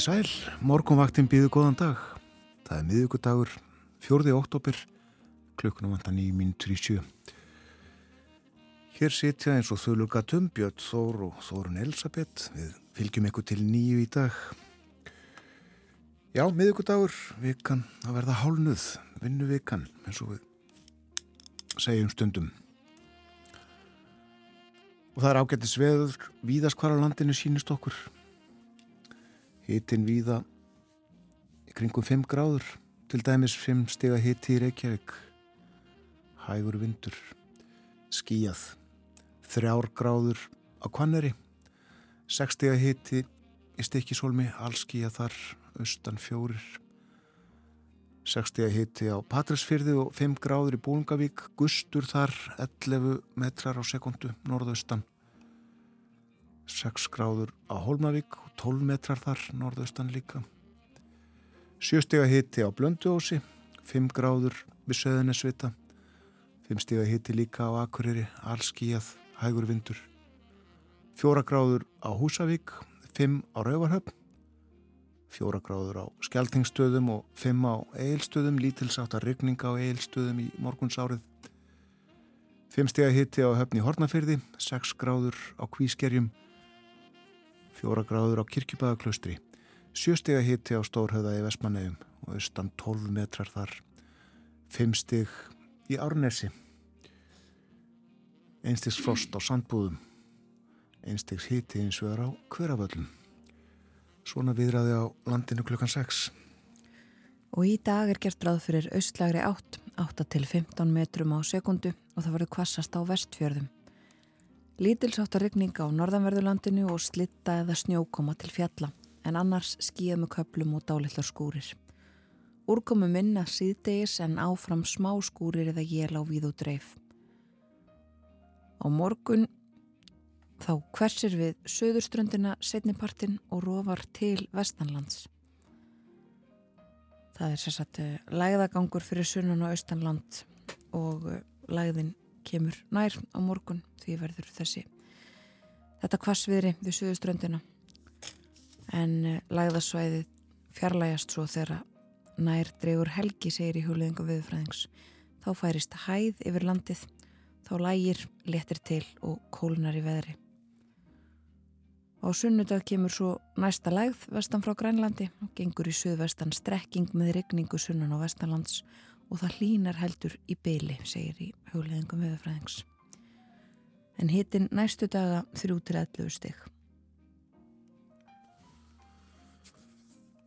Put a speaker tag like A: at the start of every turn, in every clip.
A: Komið sæl, morgunvaktin býðu góðan dag. Það er miðugudagur, fjörði óttobir, klukkunum vantan í mín 37. Hér sitja eins og þulur gatum Björn Þór og Þórun Elisabeth. Við fylgjum ykkur til nýju í dag. Já, miðugudagur, vikan að verða hálnuð, vinnu vikan, eins og við segjum stundum. Og það er ágættis veður, á landinu sínist okkur. Hitin víða kringum 5 gráður, til dæmis 5 stega hiti í Reykjavík. Hægur vindur, skíjað, 3 gráður á Kvanneri, 6 stega hiti í Stikisólmi, allskíjað þar, austan fjórir. 6 stega hiti á Patræsfyrði og 5 gráður í Bólungavík, gustur þar 11 metrar á sekundu, norðaustan. 6 gráður á Hólmavík og 12 metrar þar, norðaustan líka. 7 stega hiti á Blönduósi, 5 gráður við Söðunesvita, 5 stega hiti líka á Akureyri, allskíjað, hægur vindur. 4 gráður á Húsavík, 5 á Rauvarhöfn, 4 gráður á Skeltingstöðum og 5 á Eilstöðum, lítilsátt að regninga á Eilstöðum í morgunsárið. 5 stega hitti á höfni Hortnafyrði, 6 gráður á Kvískerjum, 4 gráður á Kirkjubæðaklaustri, 7 stega hitti á Stórhauða í Vestmannegjum og austan 12 metrar þar, 5 steg í Árnesi, einstigs frost á Sandbúðum, einstigs hitti eins er á Hveravöllum. Svona viðræði á landinu klukkan 6.
B: Og í dag er gert ráð fyrir austlægri 8, 8 til 15 metrum á sekundu og það verður kvassast á vestfjörðum. Lítilsáttar regning á norðanverðurlandinu og slitta eða snjókoma til fjalla en annars skíða með köplum og dálitlar skúrir. Úrkomu minna síðdegis en áfram smá skúrir eða jél á víð og dreif. Á morgun þá hversir við söðurströndina setnipartin og rofar til vestanlands. Það er sérsagt lægðagangur fyrir sunnan og austanland og lægðin kemur nær á morgun því verður þessi þetta kvassviðri við söðurströndina en lægðasvæðið fjarlægast svo þegar nær dregur helgi segir í hjóliðingu viðfræðings þá færist hæð yfir landið þá lægir letir til og kólnar í veðri. Á sunnudag kemur svo næsta lægð vestan frá Grænlandi og gengur í söðvestan strekking með regningu sunnan á vestanlands og það hlínar heldur í byli, segir í hugleðingum viðfræðings. En hitin næstu daga 3-11 stygg.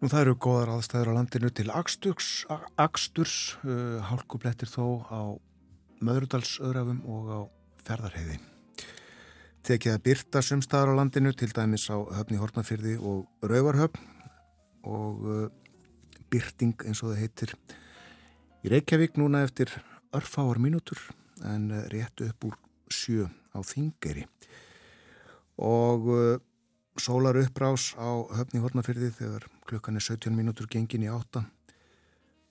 A: Nú það eru góðar aðstæður á landinu til Aksturs, Aksturs uh, hálkublettir þó á Möðrudalsöðrafum og á Ferðarheiði. Tekið að byrta sumstaðar á landinu til dæmis á höfni Hortnafyrði og Rauvarhöfn og uh, byrting eins og það heitir í Reykjavík núna eftir örfáar mínútur en uh, réttu upp úr sjö á Þingeri og uh, sólar upprás á höfni Hortnafyrði þegar klukkan er 17 mínútur gengin í átta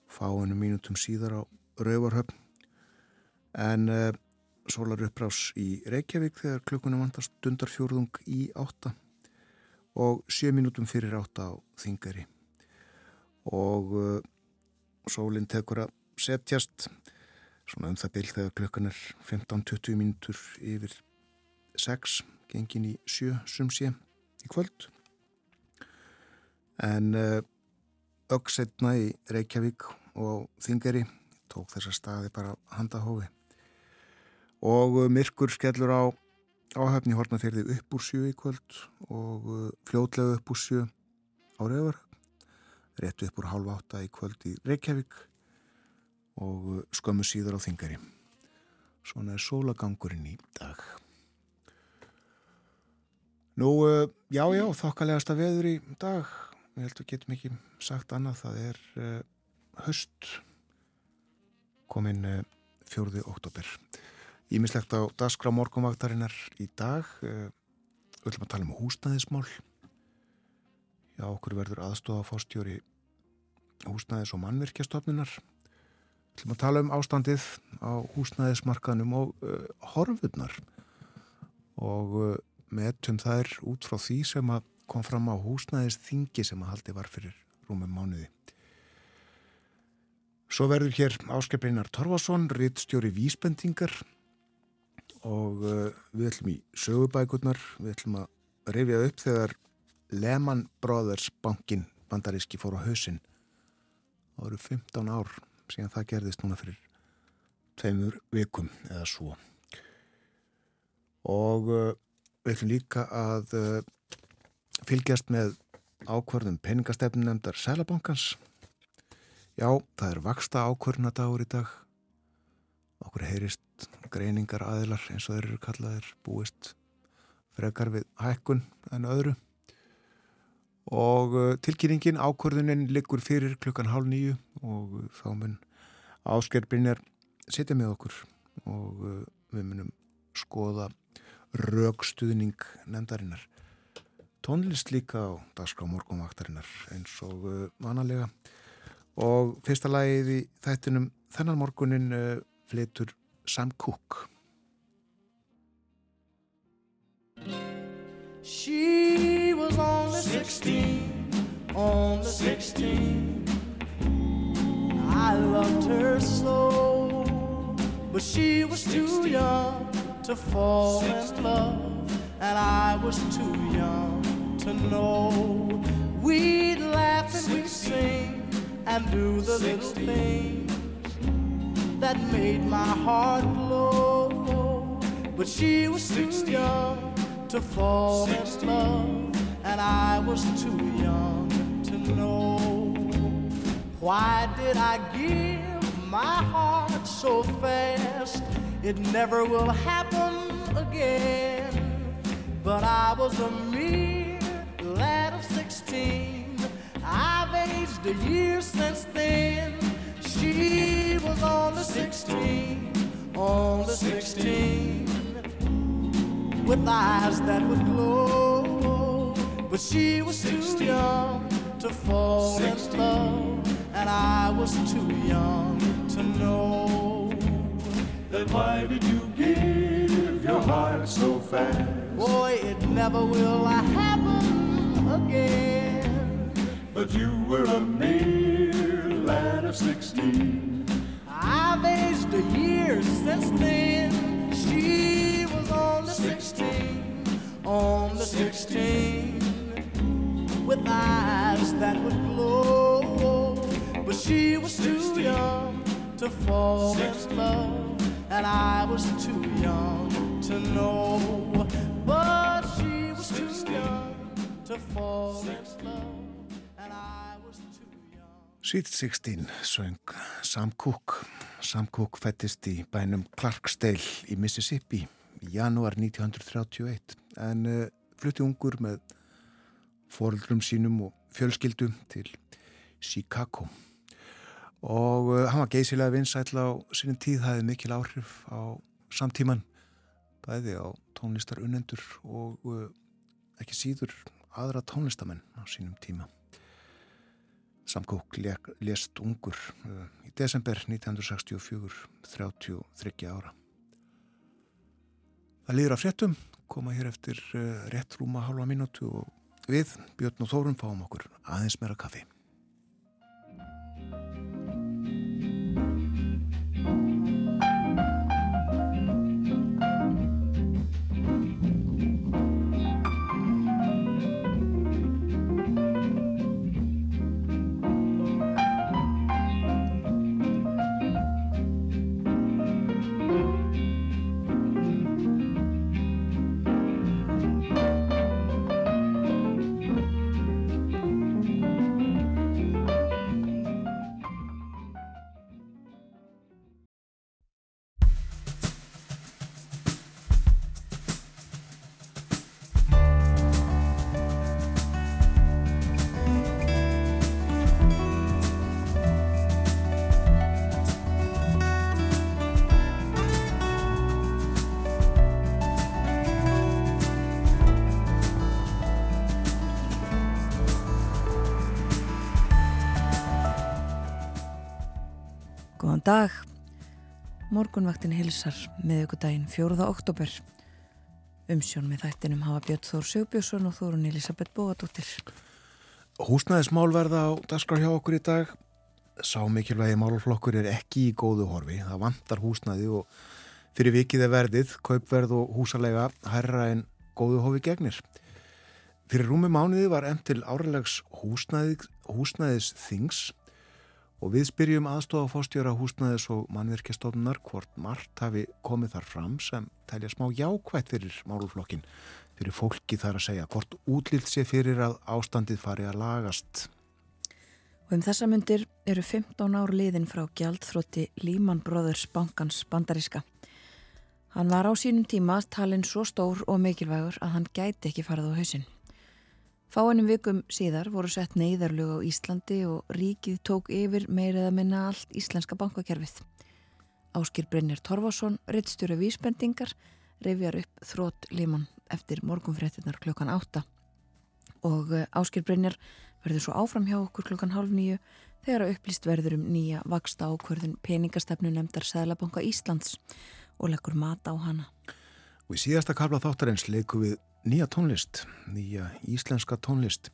A: fáinu mínútum síðar á Rauvarhöfn en sólar upprás í Reykjavík þegar klukkunum vantast dundarfjórðung í átta og sjö mínútum fyrir átta á Þingari og sólinn tekur að setjast svona um það byrj þegar klukkan er 15-20 mínútur yfir 6 gengin í sjö sumsé í kvöld. En auksetna í Reykjavík og Þingari tók þessa staði bara handahófi og myrkur skellur á áhafni hortnafyrði upp úr sjö í kvöld og fljótlega upp úr sjö á reyður réttu upp úr halv átta í kvöld í Reykjavík og skömmu síðar á Þingari. Svona er sólagangurinn í dag. Nú, já, já, þokkalegasta veður í dag. Við heldum getum ekki sagt annað. Það er uh, höst kominn uh, fjörði oktober Ímislegt á dagskrá morgunvaktarinnar í dag. Við ætlum að tala um húsnæðismál. Já, okkur verður aðstofa fórstjóri húsnæðis og mannvirkjastofnunar við ætlum að tala um ástandið á húsnæðismarkanum og uh, horfurnar og uh, meðtum þær út frá því sem að kom fram á húsnæðis þingi sem að haldi var fyrir rúmum mánuði. Svo verður hér Áskeiprinar Torfason, rittstjóri Vísbendingar og uh, við ætlum í sögubækurnar, við ætlum að rifja upp þegar Lehman Brothers bankin bandaríski fór á hausinn. Það voru 15 ár síðan það gerðist núna fyrir tveimur vikum eða svo. Og uh, við ætlum líka að uh, fylgjast með ákvarðum peningastefnum nefndar Sælabankans Já, það er vaksta ákvörnadagur í dag. Okkur heyrist greiningar aðilar eins og þeir eru kallaðir búist frekar við hækkun en öðru. Og uh, tilkynningin, ákvörðunin liggur fyrir klukkan hálf nýju og uh, þá mun áskerfinjar sitja með okkur og uh, við munum skoða raukstuðning nefndarinnar. Tónlist líka á dagskrá morgunvaktarinnar eins og vanalega. Og fyrsta lagið í þættinum þennan morgunin uh, flitur Sam Cooke.
C: She was only 16 only 16 I loved her so. But she was too young to fall in love and I was too young to know. We'd laugh and we'd sing and do the little things that made my heart glow. But she was too young to fall in love, and I was too young to know. Why did I give my heart so fast? It never will happen again. But I was a mere lad of sixteen I've aged a year since then. She was on the 16, on the 16, with eyes that would glow. But she was too young to fall in love, and I was too young to know.
D: Then why did you give your heart so fast?
C: Boy, it never will happen again.
D: But you were a mere lad of sixteen.
C: I've aged a year since then. She was on the sixteen, on the sixteen, with eyes that would glow. But she was too young to fall in love, and I was too young to know. But she was too young to fall in love.
A: Sweet 16 söng Sam Cooke. Sam Cooke fættist í bænum Clarksdale í Mississippi í janúar 1931 en uh, flutti ungur með foreldrum sínum og fjölskyldu til Chicago og uh, hann var geysilega vinsætla á sínum tíð, það hefði mikil áhrif á samtíman bæði á tónlistar unnendur og uh, ekki síður aðra tónlistamenn á sínum tíma Samkók lést ungur uh, í desember 1964, 33 ára. Það líður af fréttum, koma hér eftir rétt rúma halva mínútu og við, Björn og Þórun, fáum okkur aðeins meira kaffi.
B: Dag morgunvaktin hilsar með ykkur daginn 4. oktober Umsjón með þættinum hafa Björn Þór Sigbjörnsson og Þórun Elisabeth Bóadóttir.
A: Húsnæðismál verða á daskar hjá okkur í dag. Sá mikilvægi málflokkur er ekki í góðu horfi. Það vantar húsnæði og fyrir vikið er verðið, kaupverð og húsalega herra en góðu hofi gegnir. Fyrir rúmi mánuði var emt til húsnæðis, húsnæðis þings og við spyrjum aðstofa fórstjóra húsnæðis og mannverkjastofnunar hvort margt hafi komið þar fram sem telja smá jákvætt fyrir málflokkin fyrir fólki þar að segja hvort útlilt sé fyrir að ástandið fari að lagast.
B: Og um þessa myndir eru 15 ár liðin frá gjaldþrótti Líman Brothers bankans bandaríska. Hann var á sínum tíma talinn svo stór og mikilvægur að hann gæti ekki farið á hausin. Fáinum vikum síðar voru sett neyðarlög á Íslandi og ríkið tók yfir meirið að minna allt íslenska bankakerfið. Áskir Brynjar Torfason, rittstjóri vísbendingar, reyfjar upp þrótt Líman eftir morgunfréttinnar klukkan átta og eh, Áskir Brynjar verður svo áfram hjá okkur klukkan hálf nýju þegar að upplýst verður um nýja vaksta ákverðun peningastefnu nefndar Sæðlabanka Íslands og leggur mat á hana.
A: Og í síðasta kabla þáttarins leikum við nýja tónlist, nýja íslenska tónlist.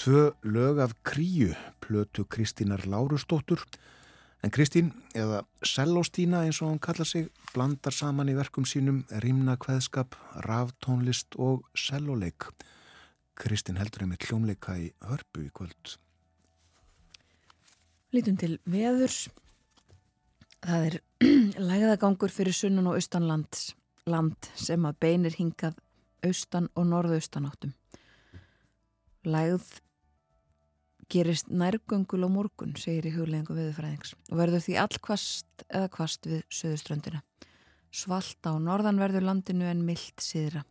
A: Tvö lög af kríu, plötu Kristínar Lárusdóttur En Kristín, eða Sellostína eins og hann kalla sig, blandar saman í verkum sínum rimna kveðskap, raftónlist og selloleik. Kristín heldur einmitt hljómleika í hörpu í kvöld.
B: Lítum til veðurs. Það er lægðagangur fyrir sunnan og austanland land sem að beinir hingað austan og norðaustanáttum. Lægð gerist nærgöngul á morgun, segir í huglegingu viðfræðings og verður því allkvast eða kvast við söðuströndina. Svalt á norðanverður landinu en mild síðra.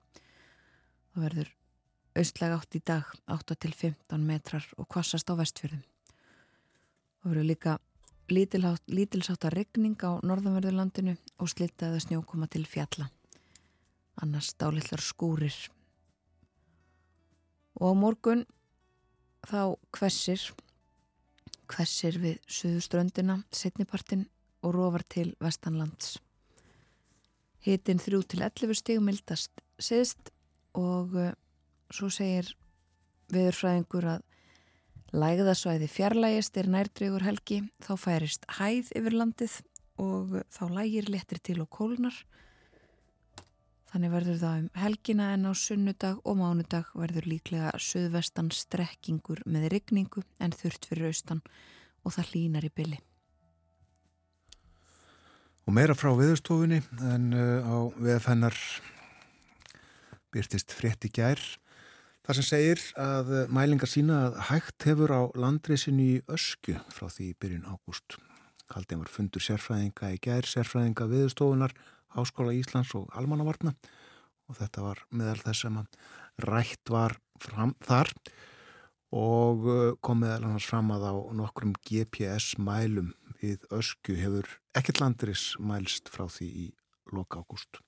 B: Það verður austlega átt í dag, 8 til 15 metrar og kvassast á vestfjörðum. Það verður líka lítilsáta regning á norðanverður landinu og slitta eða snjókoma til fjalla. Annars dálitlar skúrir. Og á morgun þá hversir hversir við suðuströndina setnipartin og rofar til vestanlands hitin þrjú til 11 stíg mildast siðst og uh, svo segir viðurfræðingur að lægðasvæði fjarlægist er nærdryggur helgi þá færist hæð yfir landið og uh, þá lægir letir til og kólnar Þannig verður það um helgina en á sunnudag og mánudag verður líklega söðvestan strekkingur með rigningu en þurft fyrir austan og það hlínar í bylli.
A: Og meira frá viðurstofunni en uh, á veðfennar byrtist frétti gær. Það sem segir að uh, mælingar sína að hægt hefur á landreysinu í ösku frá því byrjun ágúst. Kaldið var fundur sérfræðinga í gær, sérfræðinga viðurstofunar Háskóla Íslands og Almannavarna. Og þetta var meðal þess sem rætt var fram, þar. Og uh, kom meðal annars fram að á nokkrum GPS mælum við ösku hefur ekkert landris mælst frá því í loka ágúst.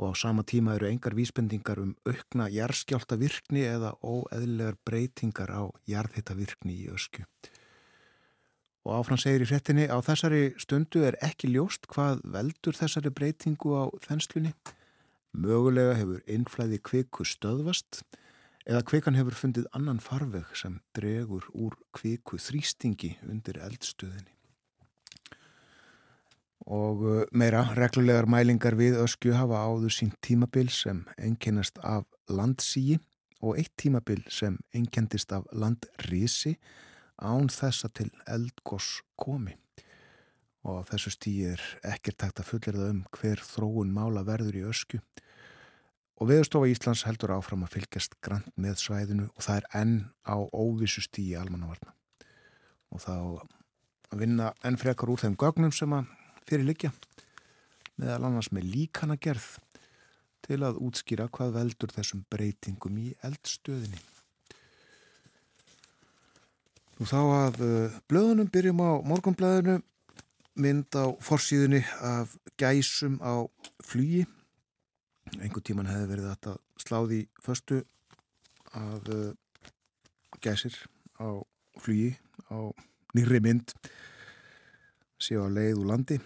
A: Og á sama tíma eru engar vísbendingar um aukna jærskjálta virkni eða óeðlegar breytingar á jarðhitta virkni í ösku Og áfram segir í frettinni á þessari stundu er ekki ljóst hvað veldur þessari breytingu á þenslunni. Mögulega hefur innflæði kviku stöðvast eða kvikan hefur fundið annan farveg sem dregur úr kviku þrýstingi undir eldstöðinni. Og uh, meira, reglulegar mælingar við öskju hafa áður sín tímabil sem einkennast af landsíi og eitt tímabil sem einkendist af landrisi án þessa til eldgós komi. Og á þessu stíi er ekkert takt að fullirða um hver þróun mála verður í ösku. Og Veðurstofa Íslands heldur áfram að fylgjast grant með svæðinu og það er enn á óvissu stíi almannavarna. Og þá vinna enn frekar úr þeim gögnum sem að fyrir liggja meðal annars með líkana gerð til að útskýra hvað veldur þessum breytingum í eldstöðinni Nú þá að uh, blöðunum byrjum á morgunblæðinu mynd á forsýðunni af gæsum á flugi. Einhver tíman hefði verið þetta sláði föstu að uh, gæsir á flugi á nýri mynd séu á leið úr landi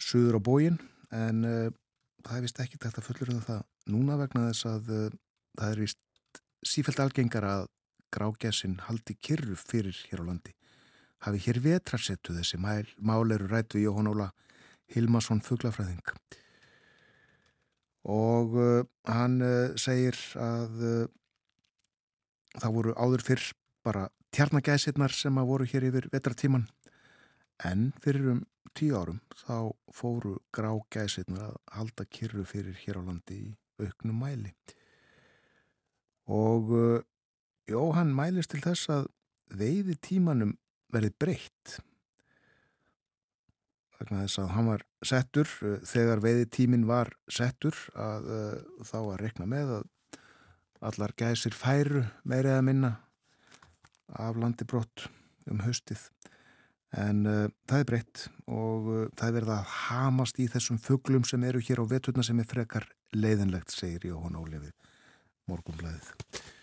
A: suður á bógin en uh, það er vist ekki þetta fullur um það núna vegna þess að uh, það er vist sífælt algengar að grágæsin haldi kyrru fyrir hér á landi. Hafi hér vetrarsettu þessi mál, mál eru rætt við Jóhann Óla Hilmarsson Fuglafræðing. Og uh, hann uh, segir að uh, það voru áður fyrr bara tjarnagæsirnar sem að voru hér yfir vetratíman en fyrir um tíu árum þá fóru grágæsirnar að halda kyrru fyrir hér á landi í auknum mæli. Og uh, jó, hann mælist til þess að veiði tímanum verið breytt. Vegna þess að hann var settur uh, þegar veiði tímin var settur að uh, þá að rekna með að allar gæsir færu meira eða minna af landi brott um haustið. En uh, það er breytt og uh, það er verið að hamast í þessum fugglum sem eru hér á veturna sem er frekar leiðinlegt, segir Jóhann Ólefið morgunblæðið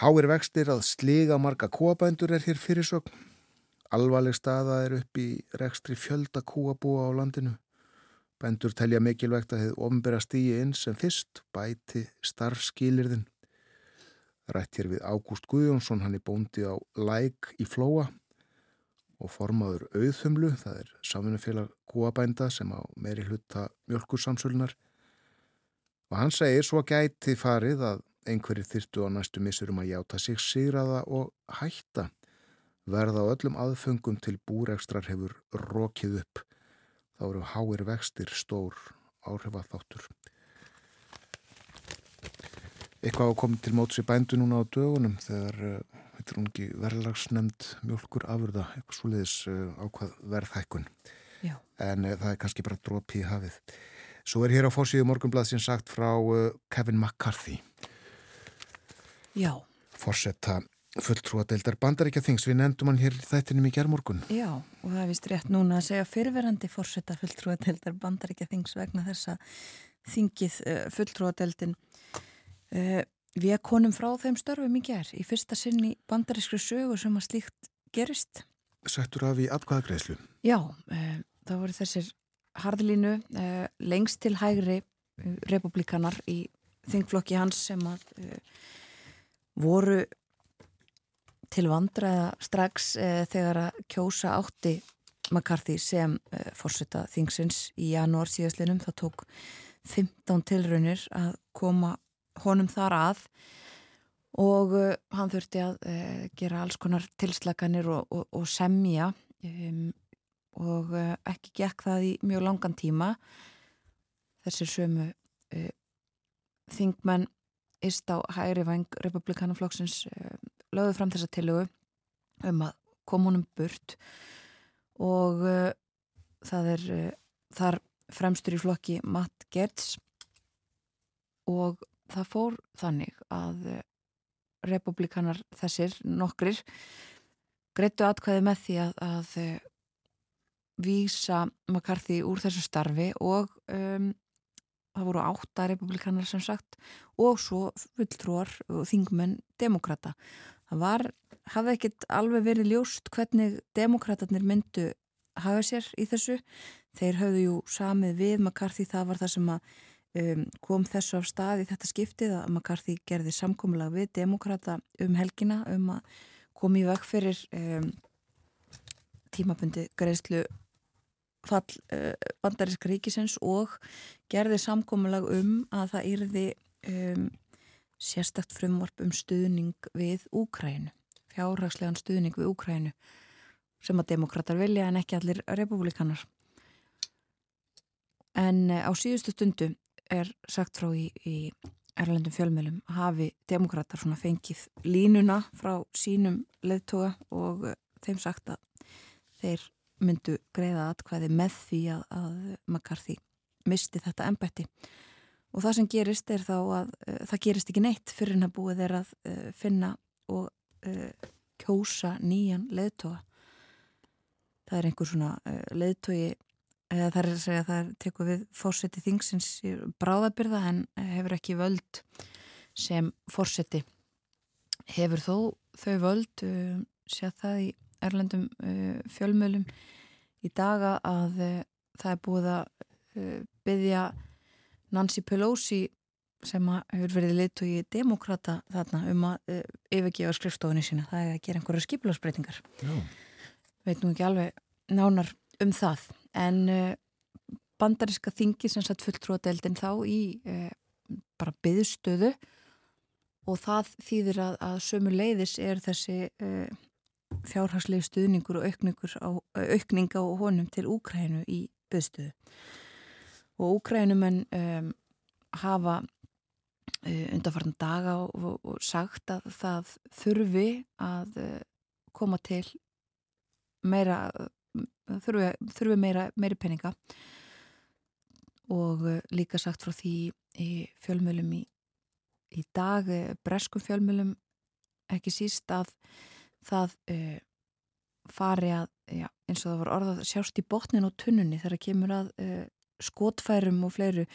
A: Háir vextir að sliga marga kóabændur er hér fyrirsögn Alvarleg staða er upp í rekstri fjölda kúabúa á landinu. Bændur telja mikilvægt að hefði ofnbæra stíi inn sem fyrst bæti starfskýlirðin. Rætt hér við Ágúst Guðjónsson, hann er bóndi á Læk í Flóa og formaður auðhumlu, það er samfunnufélag kúabænda sem á meiri hluta mjölkursamsölunar. Og hann segir svo gæti farið að einhverjir þyrtu á næstu missurum að játa sig sigraða og hætta verða á öllum aðfengum til búrekstrar hefur rokið upp. Þá eru háir vextir stór áhrifa þáttur. Eitthvað á komið til móts í bændu núna á dögunum þegar þetta er ungi verðlagsnemnd mjölkur afurða, eitthvað svoleiðis uh, ákvað verðhækkun.
B: Já.
A: En uh, það er kannski bara drópi í hafið. Svo er hér á fórsíðu morgunblad sem sagt frá Kevin McCarthy.
B: Já.
A: Forsetta fulltrúadeildar bandaríkja þings, við nefndum hann hér þættinum í gerðmorgun.
B: Já, og það er vist rétt núna að segja fyrverandi fórsetta fulltrúadeildar bandaríkja þings vegna þessa þingið uh, fulltrúadeildin uh, við konum frá þeim störfum í gerð í fyrsta sinn í bandarískri sögu sem að slíkt gerist.
A: Settur af í atkvæðagreislu?
B: Já, uh, það voru þessir harðlínu lengst til hægri republikanar í þingflokki hans sem að voru til vandræða strax eh, þegar að kjósa átti McCarthy sem eh, fórsetta þingsins í janúar síðastlinum. Það tók 15 tilraunir að koma honum þar að og eh, hann þurfti að eh, gera alls konar tilslaganir og, og, og semja um, og eh, ekki gekk það í mjög langan tíma. Þessir sömu eh, þingmenn ist á hægri vang republikanaflokksins lögðu fram þessa tilögu um að koma honum burt og uh, það er uh, þar fremstur í flokki Matt Gertz og það fór þannig að uh, republikanar þessir nokkrir greittu atkvæði með því að, að vísa McCarthy úr þessu starfi og um, það voru átta republikanar sem sagt og svo fulltrúar og þingmenn demokrata það var, hafði ekkit alveg verið ljóst hvernig demokraterna myndu hafa sér í þessu. Þeir höfðu jú samið við McCarthy, það var það sem að um, kom þessu af stað í þetta skiptið að McCarthy gerði samkomulag við demokrata um helgina um að komi í veg fyrir um, tímabundi greiðslu fall uh, bandaríska ríkisins og gerði samkomulag um að það yrði um, sérstakt frumvarp um stuðning við Úkrænu, fjárhagslegan stuðning við Úkrænu sem að demokrater vilja en ekki allir republikanar. En eh, á síðustu stundu er sagt frá í, í erlendum fjölmjölum hafi demokrater svona fengið línuna frá sínum leðtoga og eh, þeim sagt að þeir myndu greiða atkvæði með því að, að McCarthy misti þetta ennbætti og það sem gerist er þá að uh, það gerist ekki neitt fyrir hann að búið er að uh, finna og uh, kjósa nýjan leðtoga það er einhver svona leðtogi það er að segja að það tekur við fórseti þingsins bráðabyrða en hefur ekki völd sem fórseti hefur þó þau völd séð það í erlendum fjölmölum í daga að það er búið að uh, byggja Nancy Pelosi sem hefur verið lit og í demokrata þarna um að uh, yfirgefa skrifstofunni sína, það er að gera einhverja skipilagsbreytingar veit nú ekki alveg nánar um það. En uh, bandariska þingi sem satt fulltrúadeildin þá í uh, bara byðstöðu og það þýðir að, að sömu leiðis er þessi uh, fjárhagslegu stuðningur og aukning á honum til Úkrænu í byðstöðu og Úkrænumenn um, hafa uh, undarfartan daga og, og, og sagt að það þurfi að uh, koma til meira þurfi, þurfi meira, meiri peninga. Og uh, líka sagt frá því í fjölmjölum í, í dag, breskum fjölmjölum ekki síst að það uh, fari að, já, eins og það var orðað sjást í botnin og tunnunni þegar það kemur að uh, skotfærum og fleiru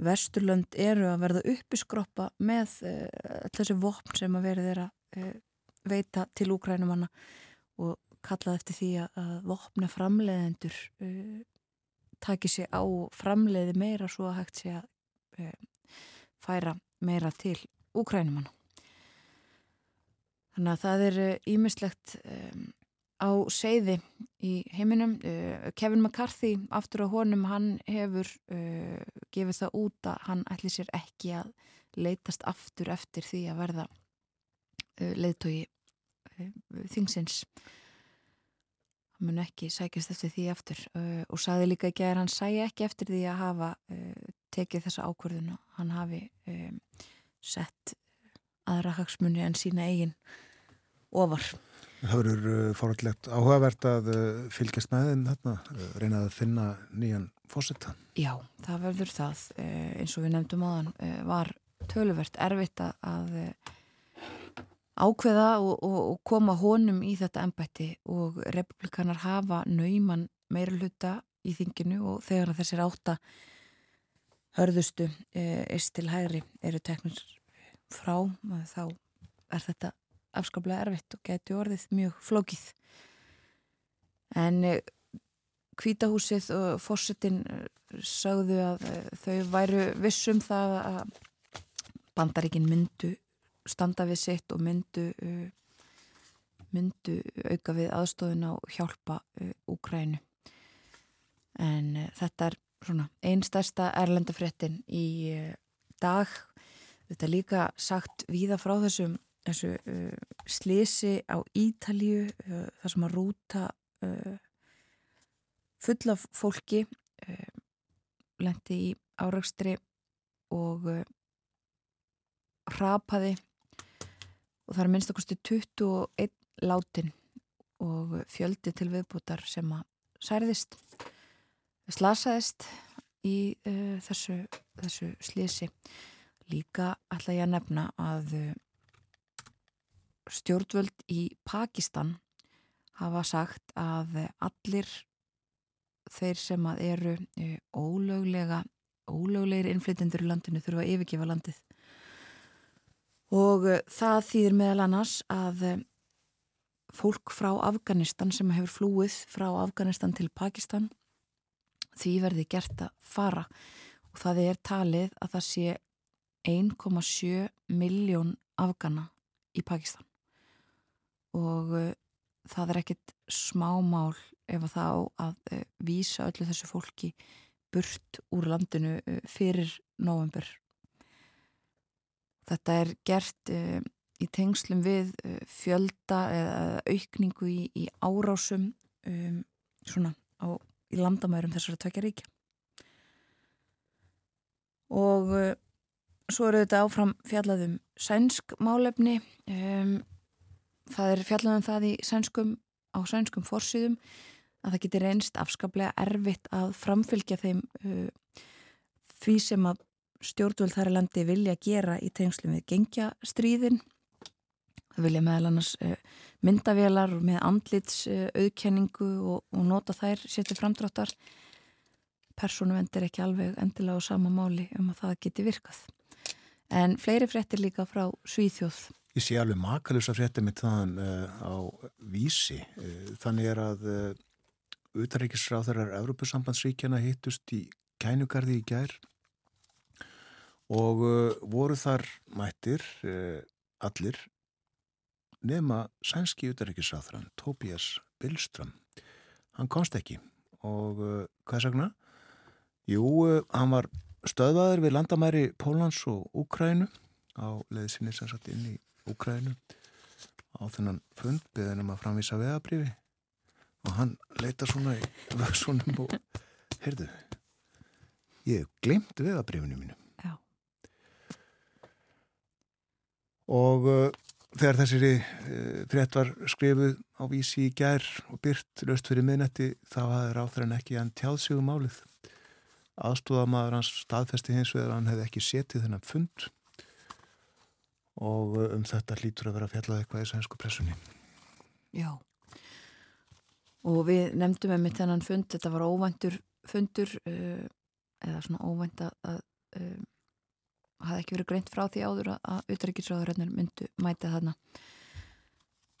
B: Vesturlönd eru að verða uppiskroppa með uh, þessi vopn sem að verið er að veita til úkrænumanna og kallað eftir því að, vopna framleiðendur taki sér á framleiði meira svo að hægt sé að færa meira til úkrænumanna. Þannig að það er ímislegt um, á seiði í heiminum. Uh, Kevin McCarthy, aftur á honum, hann hefur uh, gefið það út að hann ætli sér ekki að leytast aftur eftir því að verða uh, leiðtói þingsins. Hann mun ekki sækjast eftir því aftur og saði líka ekki að hann sæi ekki eftir því að hafa tekið þessa ákvörðuna. Hann hafi um, sett aðra hagsmunni en sína eigin ofar.
A: Það verður uh, fórhaldlegt áhugavert að uh, fylgjast með þeim þarna, uh, reynað að finna nýjan fósetta.
B: Já, það verður það. Eins og við nefndum áðan var töluvert erfitt að ákveða og, og, og koma honum í þetta ennbætti og republikanar hafa nauman meira hluta í þinginu og þegar þessir átta hörðustu eist til hægri eru teknir frá þá er þetta afskaplega erfitt og geti orðið mjög flókið. En kvítahúsið eh, og fórsetin eh, sagðu að eh, þau væru vissum það að bandaríkin myndu standa við sitt og myndu myndu auka við aðstofun á hjálpa Úkrænu en þetta er svona einstærsta erlendafréttin í dag þetta er líka sagt víða frá þessum þessu uh, slisi á Ítalju uh, þar sem að rúta uh, fulla fólki uh, lendi í áraugstri og uh, rapaði og það er minnst okkurstu 21 látin og fjöldi til viðbútar sem að særðist slasaðist í uh, þessu, þessu slisi líka ætla ég að nefna að stjórnvöld í Pakistan hafa sagt að allir þeir sem að eru e, ólöglega ólöglegir innflytjendur í landinu þurfa að yfirgefa landið. Og e, það þýðir meðal annars að fólk frá Afganistan sem hefur flúið frá Afganistan til Pakistan því verði gert að fara. Og það er talið að það sé 1,7 miljón afgana í Pakistan og uh, það er ekkit smámál ef að það á að uh, vísa öllu þessu fólki burt úr landinu uh, fyrir november. Þetta er gert í tengslum við fjölda eða aukningu í, í árásum um, svona á, í landamærum þessara tvekja ríkja. Og svo eru þetta áfram fjallaðum sænsk málefni um, það er fjallan það sænskum, á sænskum fórsýðum að það getur reynst afskaplega erfitt að framfylgja þeim uh, því sem að stjórnvöld þar í landi vilja gera í tengslum við gengja-stríðin. Það vilja meðal annars uh, myndavélar með andlits uh, auðkenningu og, og nota þær sétti framdráttar. Persónu vendir ekki alveg endilega á sama máli um að það geti virkað. En fleiri frettir líka frá Svíþjóð
A: Ég sé alveg makalus að frétta mitt þann uh, á vísi. Uh, þannig er að uh, utaríkisráþarar Evropasambandsríkjana hittust í kænugarði í gær og voru þar mættir allir nema sænski utaríkisráþaran Tobias Billström hann komst ekki og hvað sagna? Jú, hann var stöðvaður við landamæri Pólans og Úkrænu á leðisinni sem satt inn í Úkrænu á þennan fund beðinum að framvísa veðabrifi og hann leita svona í vöksunum og heyrðu ég hef glemt veðabrifinu mínu.
B: Já.
A: og uh, þegar þessari uh, frétt var skrifuð á vísi í gær og byrt löst fyrir miðnetti þá hafði ráþræn ekki hann tjáð sig um málið aðstóðamaður hans staðfesti hins vegar að hann hefði ekki setið þennan fund. Og um þetta hlýtur að vera að fjallað eitthvað í sænsku pressunni.
B: Já. Og við nefndum með mitt þennan fund, þetta var óvæntur fundur uh, eða svona óvænt að, að um, hafði ekki verið greint frá því áður að, að utrækisráðurinn myndu mæta þarna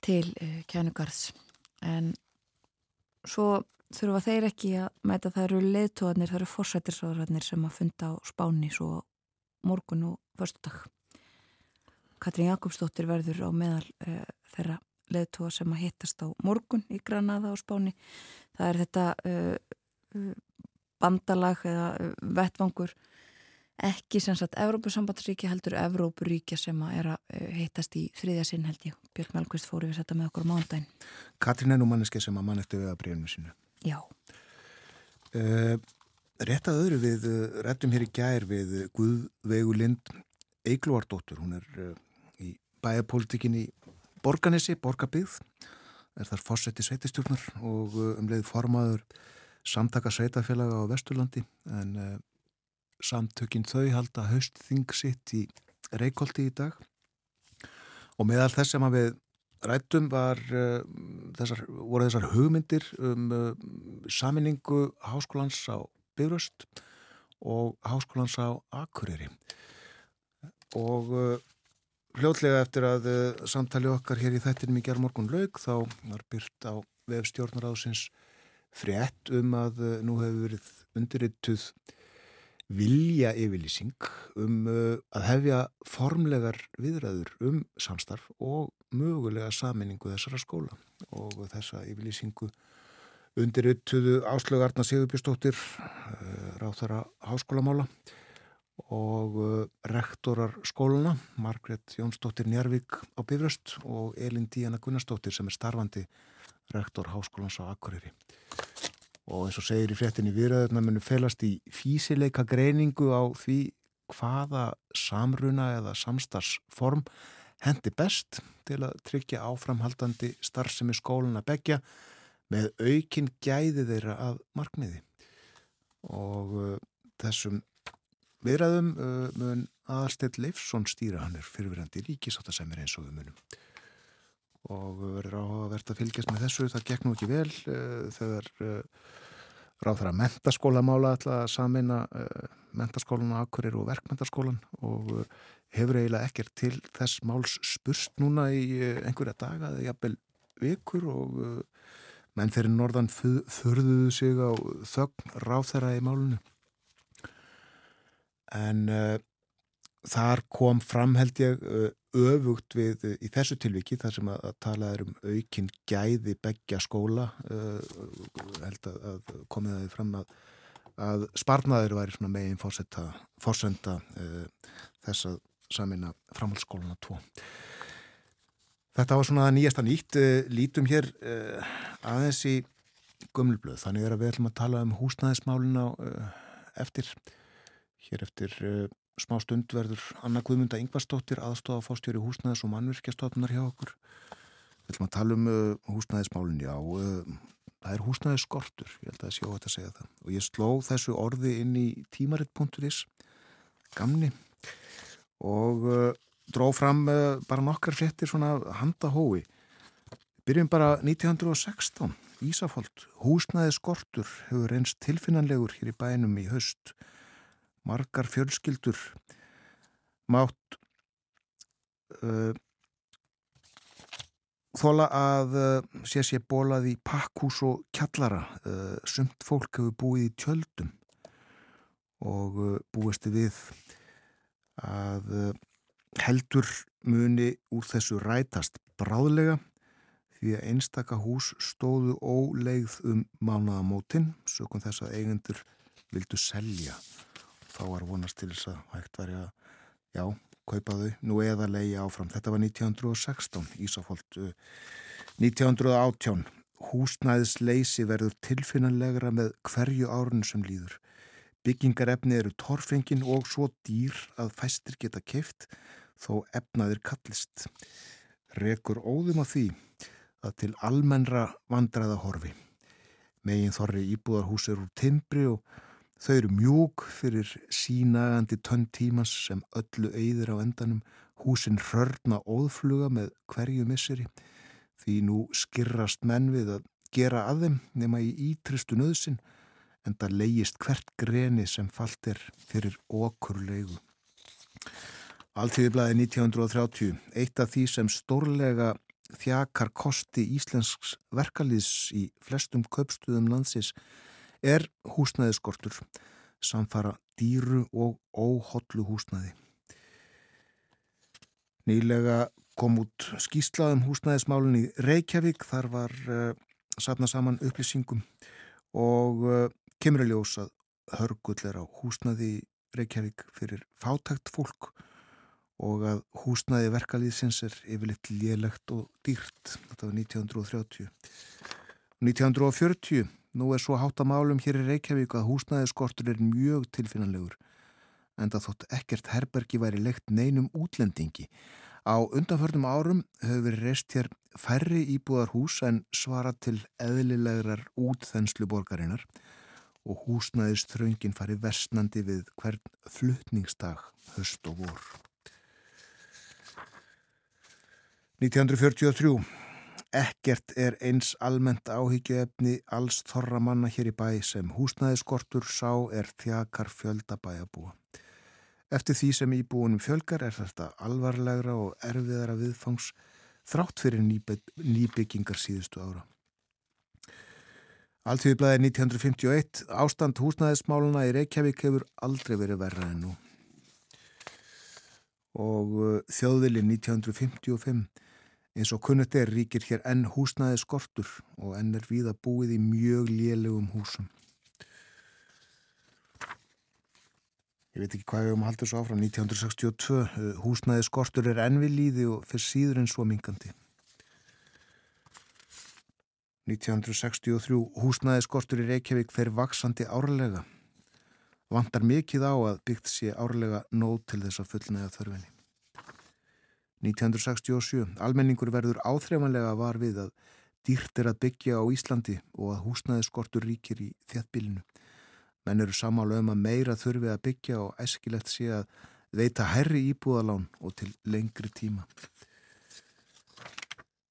B: til uh, kænugarðs. En svo þurfa þeir ekki að mæta. Það eru leðtóðanir, það eru fórsættisráðurinn sem að funda á spáni svo morgun og förstudag Katrín Jakobsdóttir verður á meðal uh, þeirra leðtóa sem að hittast á morgun í Granada á spáni. Það er þetta uh, bandalag eða vettvangur ekki sem sagt Evrópusambandsríki heldur Evrópuríkja sem að er að uh, hittast í þriðja sinn held ég. Björn Melqvist fór við þetta með okkur á mándaginn
A: Katrín er nú manneski sem að mann eftir við að breyfnum sínu.
B: Já,
A: uh, Rétt að öðru við uh, réttum hér í gær við Guðveigu Lind Eiglóardóttur, hún er uh, í bæjarpolitikin í Borganesi, Borgabíð er þar fórseti sveitistjórnar og um leið formaður samtaka sveitafélaga á Vesturlandi. En uh, samtökin þau halda haustþing sitt í Reykjóldi í dag. Og meðal þess sem við rættum var uh, þessar, voru þessar hugmyndir um uh, saminningu háskólans á Byrjust og háskólans á Akureyri. Og uh, Fljótlega eftir að samtali okkar hér í þættinum í gerðmorgun laug þá var byrt á vefstjórnaráðsins frétt um að nú hefur verið undirrituð vilja yfirlýsing um uh, að hefja formlegar viðræður um samstarf og mögulega saminningu þessara skóla og þessa yfirlýsingu undirrituðu Áslög Arna Sigurbjörnsdóttir ráþara háskólamála og uh, rektorar skóluna, Margret Jónsdóttir Njarvík á Bifröst og Elin Díana Gunnarsdóttir sem er starfandi rektor Háskólans á Akureyri. Og eins og segir í fréttinni viðræðurna munum felast í físileika greiningu á því hvaða samruna eða samstarsform hendi best til að tryggja áframhaldandi starfsemi skóluna begja með aukin gæði þeirra að markmiði. Og uh, þessum viðræðum uh, mun aðalstett Leifsson stýra hann er fyrirverandi ríkisáttasemir eins og við munum og verður áhugavert að fylgjast með þessu. Það gekk nú ekki vel uh, þegar ráð þar að mentaskólamála alltaf samina mentaskólan á Akkurir og verkmentaskólan og hefur eiginlega ekkert til þess máls spurst núna í einhverja daga eða jafnvel vikur. Og menn fyrir norðan þurðuðu sig á þögn ráð þeirra í málunum en uh, þar kom fram held ég uh, öfugt við uh, í þessu tilviki þar sem að, að tala er um aukin gæði begja skóla held að, að komið það fram að, að sparnaður væri megin fórsenda þess að samina framhaldsskóluna 2 Þetta var svona nýjasta nýtt. Lítum hér aðeins í gömulblöð, þannig er að við ætlum að tala um húsnæðismálina eftir. Hér eftir uh, smá stund verður Anna Guðmunda Yngvarsdóttir aðstofa fórstjóri húsnæðis og mannvirkjastofnar hjá okkur. Við ætlum að tala um uh, húsnæðismálinn, já. Uh, það er húsnæðisskortur, ég held að það sé óhætt að segja það. Og ég sló þessu orði inn í tímaritt.is, gamni, og dró fram bara nokkar frettir svona handahói. Byrjum bara 1916, Ísafóld. Húsnæðisskortur hefur reynst tilfinnanlegur hér í bænum í höst margar fjölskyldur mátt uh, þóla að uh, sé sé bólað í pakkús og kjallara. Uh, sumt fólk hefur búið í tjöldum og uh, búisti við að heldur muni úr þessu rætast bráðlega því að einstaka hús stóðu óleigð um mánaðamótin sökum þess að eigendur vildu selja. Þá var vonast til þess að hægt væri að, já, kaupa þau nú eða leiði áfram. Þetta var 1916, Ísafóld 1918. Húsnæðisleysi verður tilfinnanlegra með hverju árun sem líður. Byggingarefni eru torfengin og svo dýr að fæstir geta keift þó efnaðir kallist. Rekur óðum á því að til almennra vandraða horfi. Megin þorri íbúðarhús er úr timbri og þau eru mjúk fyrir sínagandi tönn tímas sem öllu eyðir á endanum. Húsin hörna óðfluga með hverju misseri því nú skirrast menn við að gera að þeim nema í ítristu nöðsin en það leiðist hvert greni sem falt er fyrir okkurlegu. Alltíðiblaði 1930, eitt af því sem stórlega þjakar kosti íslensks verkalýðs í flestum köpstuðum landsins er húsnæðiskortur, samfara dýru og óhóllu húsnæði. Nýlega kom út skýslaðum húsnæðismálun í Reykjavík, þar var uh, satna saman upplýsingum og uh, kemur að ljósa hörgull er á húsnæði Reykjavík fyrir fátækt fólk og að húsnæði verkalýðsins er yfirleitt lélegt og dýrt. Þetta var 1930. 1940, nú er svo hátt að málum hér í Reykjavík að húsnæðiskortur er mjög tilfinnanlegur en það þótt ekkert herbergi væri legt neinum útlendingi. Á undanförnum árum hefur verið reist hér færri íbúðar hús en svara til eðlilegrar útþenslu borgarinnar og húsnæðiströngin fari versnandi við hvern flutningsdag höst og vor. 1943. Ekkert er eins almennt áhyggjuefni alls þorra manna hér í bæ sem húsnæðiskortur sá er þjakar fjöldabæjabúa. Eftir því sem íbúinum fjölgar er þetta alvarlegra og erfiðara viðfangs þrátt fyrir nýbyggingar síðustu ára. Alltíðblæði 1951 ástand húsnæðismáluna í Reykjavík hefur aldrei verið verra en nú. Og uh, þjóðvili 1955 Eins og kunnet er ríkir hér enn húsnaði skortur og enn er við að búið í mjög lélegum húsum. Ég veit ekki hvað við höfum haldið svo áfram. 1962 húsnaði skortur er enn við líði og fyrir síður en svo mingandi. 1963 húsnaði skortur í Reykjavík fer vaksandi árlega. Vantar mikið á að byggt sé árlega nót til þess að fullnæga þörfinni. 1967. Almenningur verður áþreifanlega var við að dýrt er að byggja á Íslandi og að húsnæðiskortur ríkir í þjættbílinu. Menn eru samála um að meira þurfi að byggja og æskilegt sé að veita herri íbúðalán og til lengri tíma.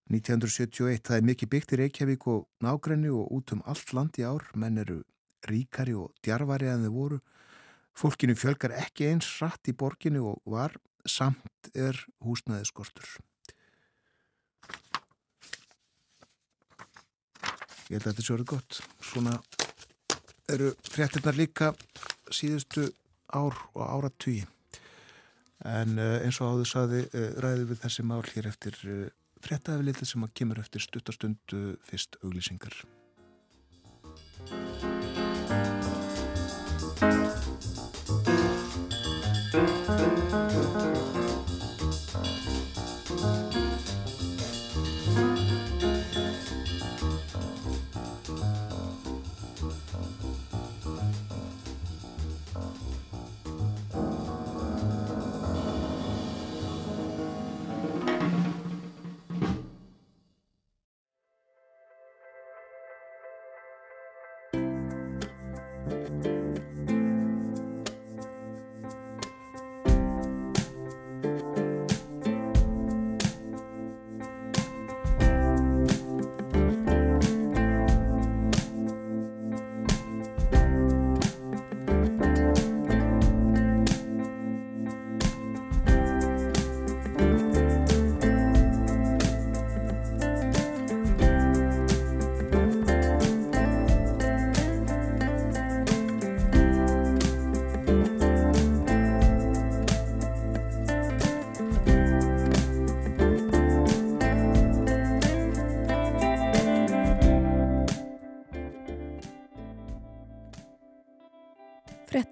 A: 1971. Það er mikið byggt í Reykjavík og nágrenni og út um allt land í ár. Menn eru ríkari og djarvari en þau voru. Fólkinu fjölgar ekki eins rætt í borginu og var samt er húsnæðiskortur. Ég held að þetta sé verið gott. Svona eru fréttirnar líka síðustu ár og áratvíi. En uh, eins og áður saði uh, ræðum við þessi mál hér eftir uh, fréttaðið sem að kemur eftir stuttastundu fyrst auglýsingar.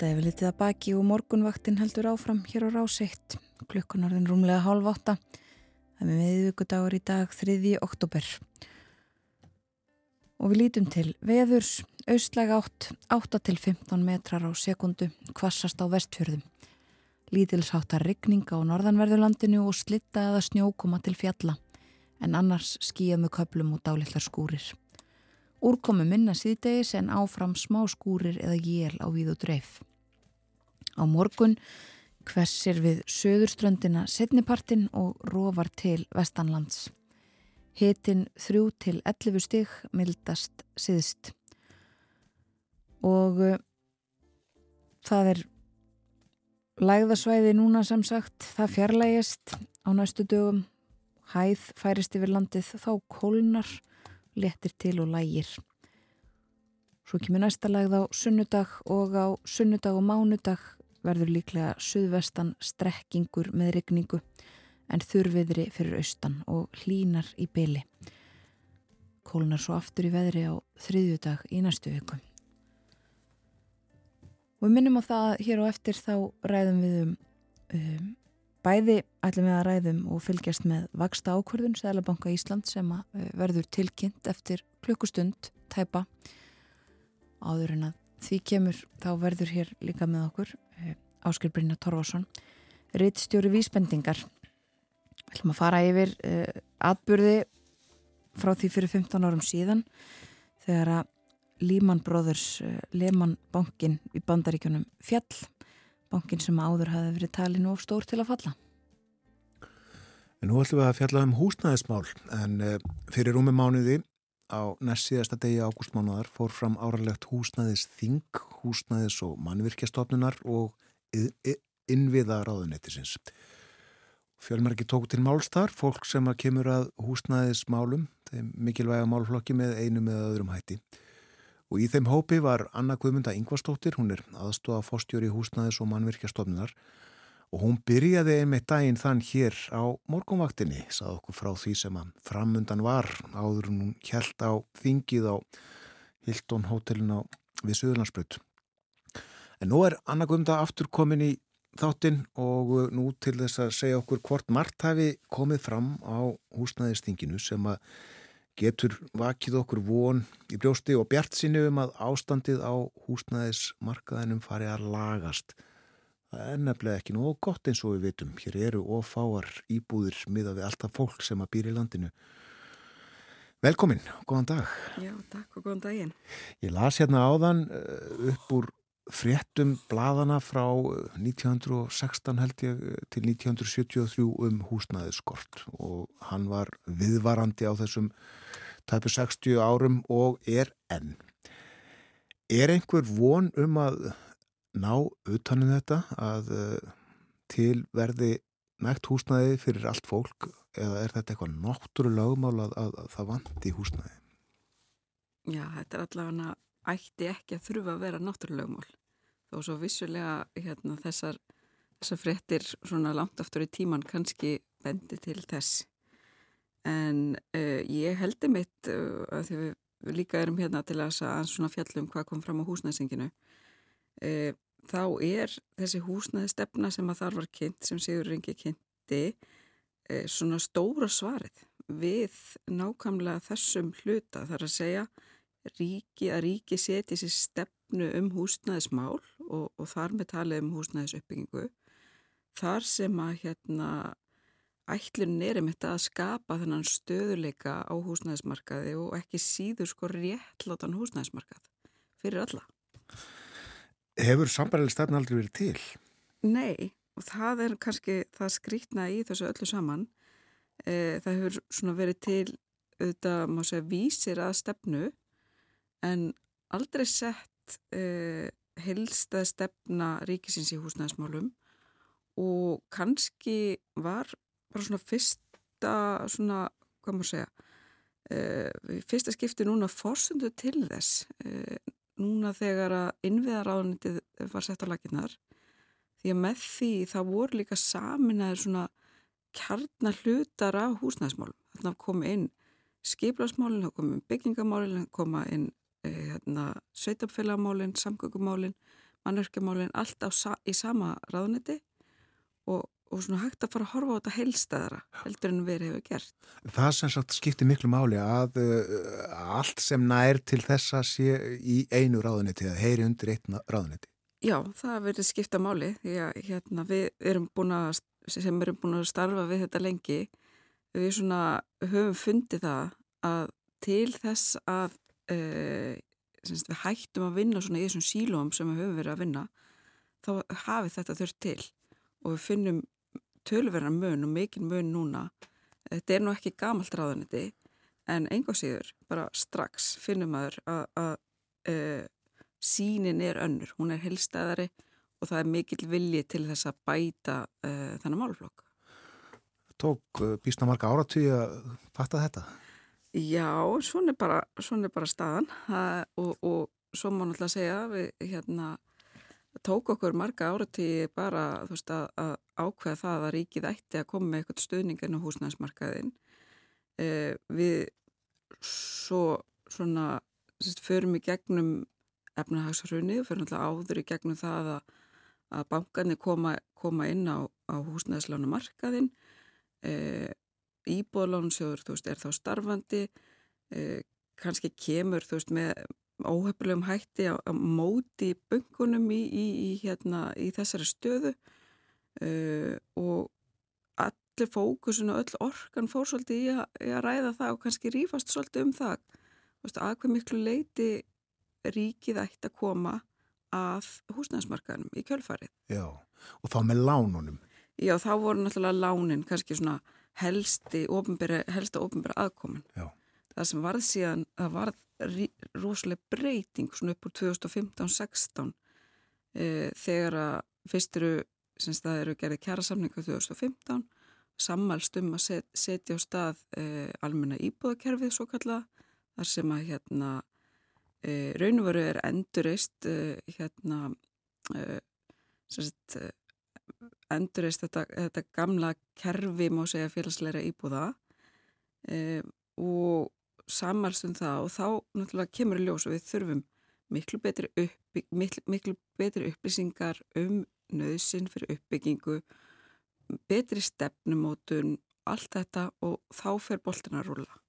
B: Frettaði við litið að baki og morgunvaktin heldur áfram hér á ráseitt. Klukkunarðin rúmlega hálf átta. Það með viðvíkudagur í dag 3. oktober. Og við lítum til veðurs, austlæg átt, 8 til 15 metrar á sekundu, kvassast á vestfjörðum. Lítilsháttar rigning á norðanverðurlandinu og slitta eða snjókoma til fjalla, en annars skýja með köplum og dálitlar skúrir. Úrkomi minna síðdegis en áfram smá skúrir eða jél á víð og dreif. Á morgun hversir við söðurströndina setnipartin og rofar til vestanlands. Hitin þrjú til 11 stig mildast síðst. Og uh, það er lægðasvæði núna sem sagt, það fjarlægist á næstu dögum, hæð færist yfir landið, þá kólnar letir til og lægir. Svo kemur næsta lagð á sunnudag og á sunnudag og mánudag verður líklega suðvestan strekkingur með regningu en þurfiðri fyrir austan og hlínar í byli. Kólunar svo aftur í veðri á þriðjudag í næstu viku. Og við minnum á það hér og eftir þá ræðum við um, um Bæði ætlum við að ræðum og fylgjast með vaksta ákvörðun Sælabanka Ísland sem eh, verður tilkynnt eftir klukkustund tæpa áður en að því kemur þá verður hér líka með okkur eh, Áskil Brynja Torvarsson Rittstjóri Vísbendingar Við ætlum að fara yfir uh, atbyrði frá því fyrir 15 árum síðan þegar að Líman Brothers uh, Lehman bankin í bandaríkjunum fjall bankin sem áður hafi verið talinu of stór til að falla.
A: En nú ætlum við að fjalla um húsnæðismál en eh, fyrir rúmi mánuði á næst síðasta degi ágústmánuðar fór fram áralegt húsnæðisþing, húsnæðis og mannvirkjastofnunar og innviða ráðunettisins. Fjölmerki tók til málstar, fólk sem að kemur að húsnæðismálum, þeim mikilvæga málflokki með einu með öðrum hætti. Og í þeim hópi var Anna Guðmunda Ingvarstóttir, hún er aðstóða fórstjóri húsnaðis og mannvirkjastofnunar og hún byrjaði einmitt daginn þann hér á morgunvaktinni, sað okkur frá því sem að framundan var áður hún hjælt á þingið á Hilton hótelin á við Suðurlandsbröð. En nú er Anna Guðmunda aftur komin í þáttinn og nú til þess að segja okkur hvort margt hafi komið fram á húsnaðistinginu sem að getur vakið okkur von í brjósti og bjart sinni um að ástandið á húsnæðismarkaðinum fari að lagast. Það er nefnilega ekki nóg gott eins og við vitum. Hér eru ofáar íbúðir miða við alltaf fólk sem að býra í landinu. Velkomin, góðan dag.
E: Já, takk og góðan daginn.
A: Ég las hérna áðan eh, upp úr fréttum bladana frá 1916 eh, held ég eh, til 1973 um húsnæðiskort og hann var viðvarandi á þessum tæpu 60 árum og er enn. Er einhver von um að ná utanum þetta að uh, til verði nægt húsnæði fyrir allt fólk eða er þetta eitthvað náttúrulega lögmál að, að, að það vandi húsnæði?
E: Já, þetta er allavega ætti ekki að þurfa að vera náttúrulega lögmál þó svo vissulega hérna, þessar, þessar frettir svona langt aftur í tíman kannski bendi til þess. En uh, ég heldur mitt uh, að því við, líka erum hérna til að svona fjallum hvað kom fram á húsnæðsinginu uh, þá er þessi húsnæði stefna sem að þar var kynnt sem Sigur Ringi kynnti svona stóra svarið við nákvæmlega þessum hluta þar að segja ríki að ríki setja sér stefnu um húsnæðismál og, og þar með talið um húsnæðisuppbyggingu þar sem að hérna ætlun er um þetta að skapa þennan stöðuleika á húsnæðismarkaði og ekki síður sko réttlátan húsnæðismarkað fyrir alla.
A: Hefur sambarileg stefn aldrei verið til?
E: Nei, og það er kannski það skrítna í þessu öllu saman. E, það hefur svona verið til auðvitað, má segja, vísir að stefnu en aldrei sett uh, helsta stefna ríkisins í húsnæðismálum og kannski var bara svona fyrsta svona, hvað maður segja uh, fyrsta skipti núna fórsundu til þess uh, núna þegar að innviðaráðunitið var sett á laginnar því að með því það voru líka saminaður svona kjarnar hlutar af húsnæðismálum. Þannig að koma inn skiplasmálinn, þá koma inn byggingamálinn, þá koma inn hérna, sveitapfélagamálinn, samgöngumálinn, mannverkjamálinn allt sa í sama ráðniti og, og svona hægt að fara að horfa á þetta heilstæðara heldur en við hefur gert.
A: Það sem sagt skiptir miklu máli að uh, allt sem nær til þessa sé í einu ráðuniti eða heyri undir eitt ráðuniti.
E: Já, það verður skipta máli því að hérna, við erum búin að, sem erum búin að starfa við þetta lengi, við svona höfum fundið það að til þess að uh, við hættum að vinna svona í þessum sílóum sem við höfum verið að vinna, þá hafi þetta þurft til og við finnum tölverðar mun og mikinn mun núna. Þetta er nú ekki gamalt ráðaniti en einhvað síður bara strax finnum maður að, uh, sínin er önnur, hún er helstæðari og það er mikill vilji til þess að bæta uh, þennan málflokk.
A: Tók uh, býstna marga áratví að fatta þetta?
E: Já, svona er bara, svona er bara staðan það, og, og svo má náttúrulega segja við hérna tók okkur marga áratví bara veist, að, að ákveða það að ríkið ætti að koma með eitthvað stuðningin á húsnæðismarkaðin uh, við svo svona sérst, förum í gegnum efnahagsrunni og fyrir náttúrulega áður í gegnum það að, að bankarnir koma, koma inn á, á húsnæðislánu markaðin e, íbúðalánsjóður þú veist er þá starfandi. E, kannski kemur veist með óhefnilegum hætti á, á móti bunkunum í, í, í, hérna, í þessari stöðu e, og allir fókusun og öll orkan fór svolítið í að, í að ræða það og kannski rýfast svolítið um það veist, að hver miklu leiti ríkið ætti að koma að húsnæðismarkaðnum í kjölfarið.
A: Já, og þá með lánunum.
E: Já, þá voru náttúrulega lánin kannski svona helsti ofinbæra, helsta ofinbæra aðkomin.
A: Já.
E: Það sem varð síðan, það varð rosalega breyting svona upp úr 2015-16 e, þegar að fyrstiru, sem það eru gerði kjærasamningu 2015, sammælst um að set, setja á stað e, almenna íbúðakerfið svo kalla, þar sem að hérna e, raun og veru er endurreist e, hérna e, sagt, endurreist þetta, þetta gamla kerfi má segja félagsleira íbúða e, og samalstum það og þá náttúrulega kemur ljós og við þurfum miklu betri, upp, miklu, miklu betri upplýsingar um nöðsinn fyrir uppbyggingu betri stefnumótun allt þetta og þá fer boltin að rúla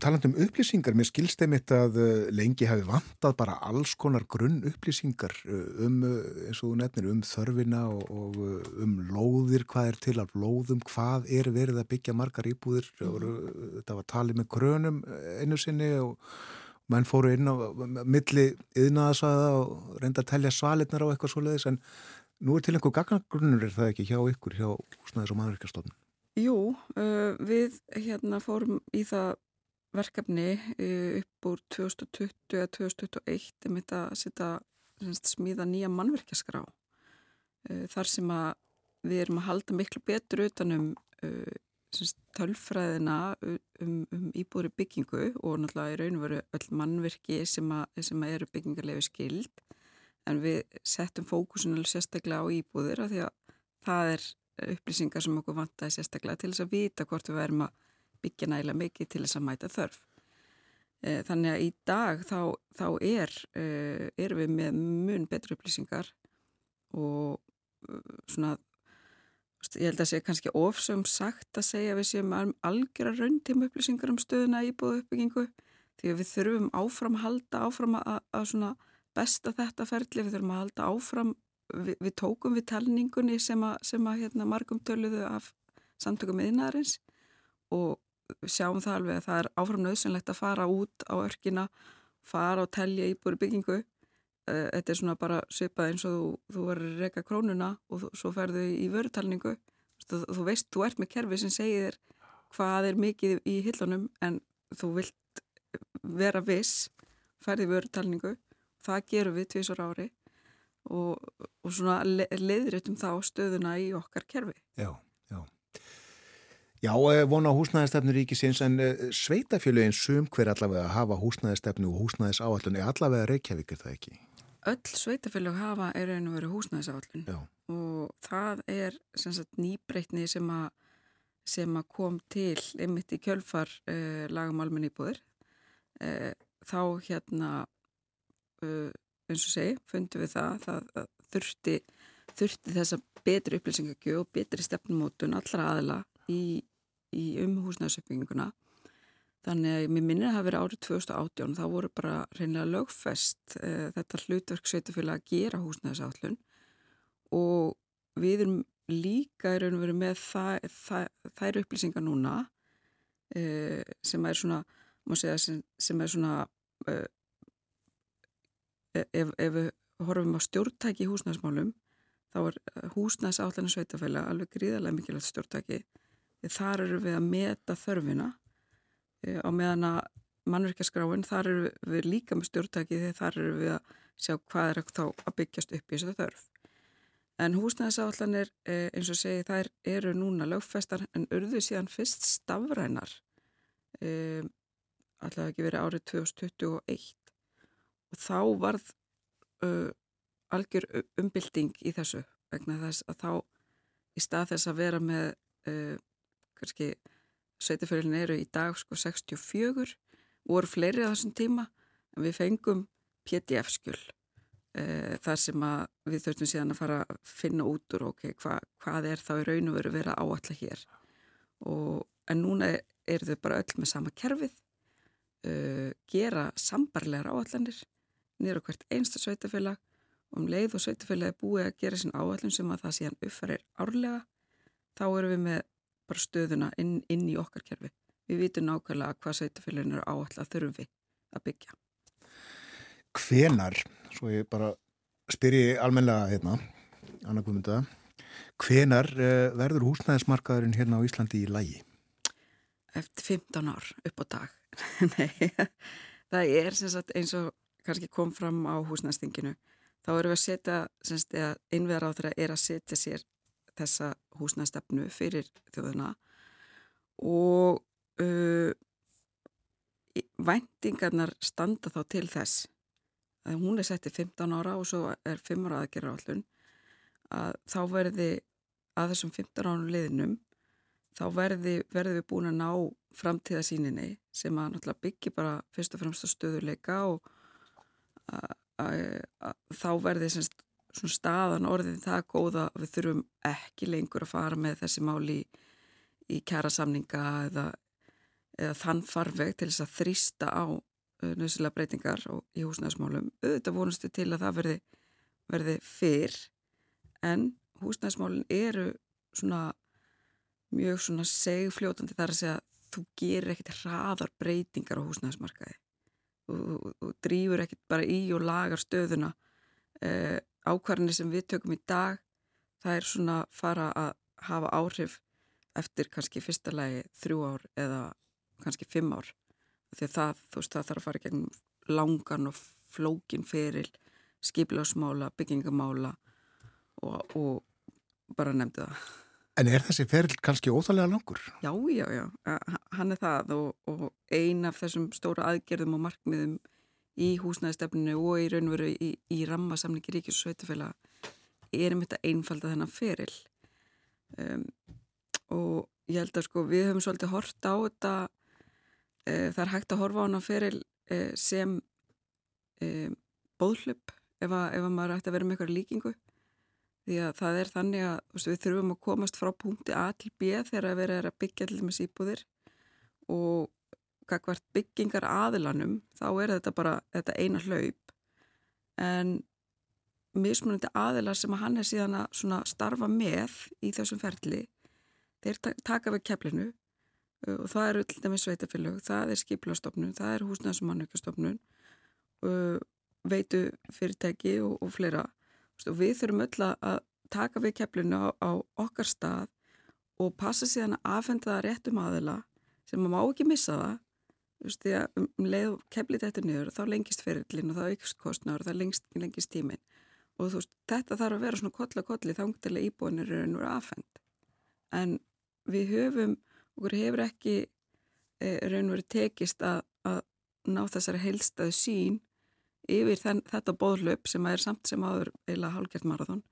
A: Taland um upplýsingar, mér skilst þeim eitt að uh, lengi hafi vantað bara alls konar grunn upplýsingar uh, um, uh, eins og þú nefnir, um þörfina og, og um lóðir, hvað er til af lóðum, hvað er verið að byggja margar íbúðir, mm. þetta var talið með grönum einu sinni og mann fóru inn á milli yðnaðasvæða og reynda að telja svalinnar á eitthvað svoleiðis, en nú er til einhver gagnagrunnur, er það ekki hjá ykkur, hjá húsnæðis og maðurverkastofnun?
E: Jú, við hérna fórum í það verkefni eh, upp úr 2020 eða 2021 um þetta að setja smíða nýja mannverkjaskrá eh, þar sem að við erum að halda miklu betur utanum tölfræðina um, um íbúri byggingu og náttúrulega í raun og veru öll mannverki sem, að, sem eru byggingarlefi skild en við settum fókusin alveg sérstaklega á íbúðir af því að það er upplýsingar sem okkur vantaði sérstaklega til þess að vita hvort við verðum að byggja nægilega mikið til þess að mæta þörf. Eh, þannig að í dag þá, þá er, eh, er við með mun betru upplýsingar og eh, svona, ég held að segja kannski ofsum sagt að segja við séum algjör að rauntíma upplýsingar um stöðuna í búðu uppbyggingu því við þurfum áfram halda áfram að, að svona besta þetta ferli, við þurfum að halda áfram, við, við tókum við talningunni sem að, sem að hérna, margum töluðu af samtökum miðnarins og sjáum það alveg að það er áfram nöðsynlegt að fara út á örkina, fara og telja íbúri byggingu. Eh, þetta er svona bara svipað eins og þú, þú verður að reyka krónuna og þú, svo ferðu í vörutalningu. Þú, þú veist, þú ert með kerfi sem segir hvað er mikið í hillunum en þú vilt vera viss, ferði í vörutalningu. Það gerum við tvísar ári og, og svona leiðréttum þá stöðuna í okkar kerfi.
A: Já. Já, eh, vona húsnæðistefnu ríkisins en eh, sveitafjöluðin sum hver allavega hafa húsnæðistefnu og húsnæðisáallun er allavega Reykjavík, er það ekki?
E: Öll sveitafjöluð hafa er einu verið húsnæðisáallun og það er sagt, nýbreytni sem, sem að kom til einmitt í kjölfar uh, lagum almenni búður uh, þá hérna uh, eins og segi, fundum við það, það, það þurfti, þurfti þessa betri upplýsingagjöf og betri stefnumótun allra aðla í, í um húsnæðsöpinguna. Þannig að mér minnir að það hafi verið árið 2018, þá voru bara reynilega lögfest e, þetta hlutverk sveitufélag að gera húsnæðisállun og við erum líka í raun og veru með það, það, þær upplýsingar núna e, sem er svona, má segja, sem, sem er svona, e, ef, ef við horfum á stjórntæki í húsnæðismálum, þá er húsnæðisállinu sveitufélag alveg gríðarlega mikilvægt stjórntæki. Þar eru við að meta þörfina Eh, á meðan að mannverkjaskráin, þar eru við líka með stjórntæki þegar þar eru við að sjá hvað er þá að byggjast upp í þessu þörf. En húsnæðisáallanir, eh, eins og segi, þær eru núna lögfestar en urðu síðan fyrst stafrænar, um, alltaf ekki verið árið 2021 og þá varð uh, algjör umbylting í þessu vegna þess að þá í stað þess að vera með uh, kannski sveitafjörðin eru í dag sko 64 voru fleiri á þessum tíma en við fengum PDF-skjöl e, þar sem að við þurftum síðan að fara að finna út úr ok, hva, hvað er þá í raun og veru verið áallega hér. Og, en núna eru þau bara öll með sama kerfið e, gera sambarlegar áallanir nýra hvert einsta sveitafélag og um leið og sveitafélagi búið að gera sín áallun sem að það síðan uppfærir árlega þá eru við með bara stöðuna inn, inn í okkar kerfi. Við vitum nákvæmlega hvað sveitafélagin eru áallega þurfi að byggja.
A: Hvenar, svo ég bara spyr ég almenlega hérna, Anna Guðmynda, hvenar uh, verður húsnæðismarkaðurinn hérna á Íslandi í lægi?
E: Eftir 15 ár upp á dag. Nei, það er sagt, eins og kannski kom fram á húsnæðstinginu. Þá erum við að setja, einveðar á þeirra er að setja sér þessa húsnæðstefnu fyrir þjóðuna og uh, væntingarnar standa þá til þess að hún er settið 15 ára og svo er 5 ára aðgerra allun að þá verði að þessum 15 ára liðnum þá verði, verði við búin að ná framtíðasíninni sem að náttúrulega byggi bara fyrst og fremst að stöðuleika og að, að, að, þá verði semst svona staðan orðið það góða að við þurfum ekki lengur að fara með þessi máli í, í kæra samninga eða, eða þann farveg til þess að þrýsta á uh, nöðsilega breytingar og, í húsnæðismálum. Auðvitað vonustu til að það verði, verði fyrr en húsnæðismálun eru svona mjög svona segfljótandi þar að segja að þú gerir ekkit hraðar breytingar á húsnæðismarkaði og drýfur ekkit bara í og lagar stöðuna eh, ákvarðinni sem við tökum í dag það er svona fara að hafa áhrif eftir kannski fyrsta lagi þrjú ár eða kannski fimm ár því að það, veist, það þarf að fara gegn langan og flókin feril skiplásmála, byggingamála og, og bara nefndi það.
A: En er þessi feril kannski óþálega langur?
E: Já, já, já, hann er það og, og ein af þessum stóra aðgerðum og markmiðum í húsnæðistefninu og í raunveru í, í rammasamlingi ríkis og sveitufélag erum þetta einfalda þennan feril. Um, og ég held að sko við höfum svolítið hort á þetta uh, það er hægt að horfa á hana feril uh, sem um, bóðlöp ef að, ef að maður ætti að vera með eitthvað líkingu. Því að það er þannig að veist, við þurfum að komast frá punkti A til B þegar við erum að byggja allir með síbúðir og kakvart byggingar aðilanum þá er þetta bara þetta eina hlaup. En mismunandi aðilar sem að hann er síðan að starfa með í þessum ferli þeir taka við keflinu uh, og það eru til dæmis sveitafélög, það er skiplastofnun, það er húsnæðsumannökjastofnun uh, veitu fyrirtæki og, og fleira. Og við þurfum öll að taka við keflinu á, á okkar stað og passa síðan að afhenda það réttum aðila sem maður má ekki missa það veist, um, um leið kemlið þetta niður, þá lengist ferillin og þá aukst kostnáður, þá lengist, lengist tímin. Og veist, þetta þarf að vera svona koll að kolli þangtilega íbúinir raun og afhend. En við höfum, okkur hefur ekki e, raun og verið tekist að, að ná þessari heilstaðu sín yfir þenn, þetta bóðlöp sem er samt sem áður eila hálgjert marathón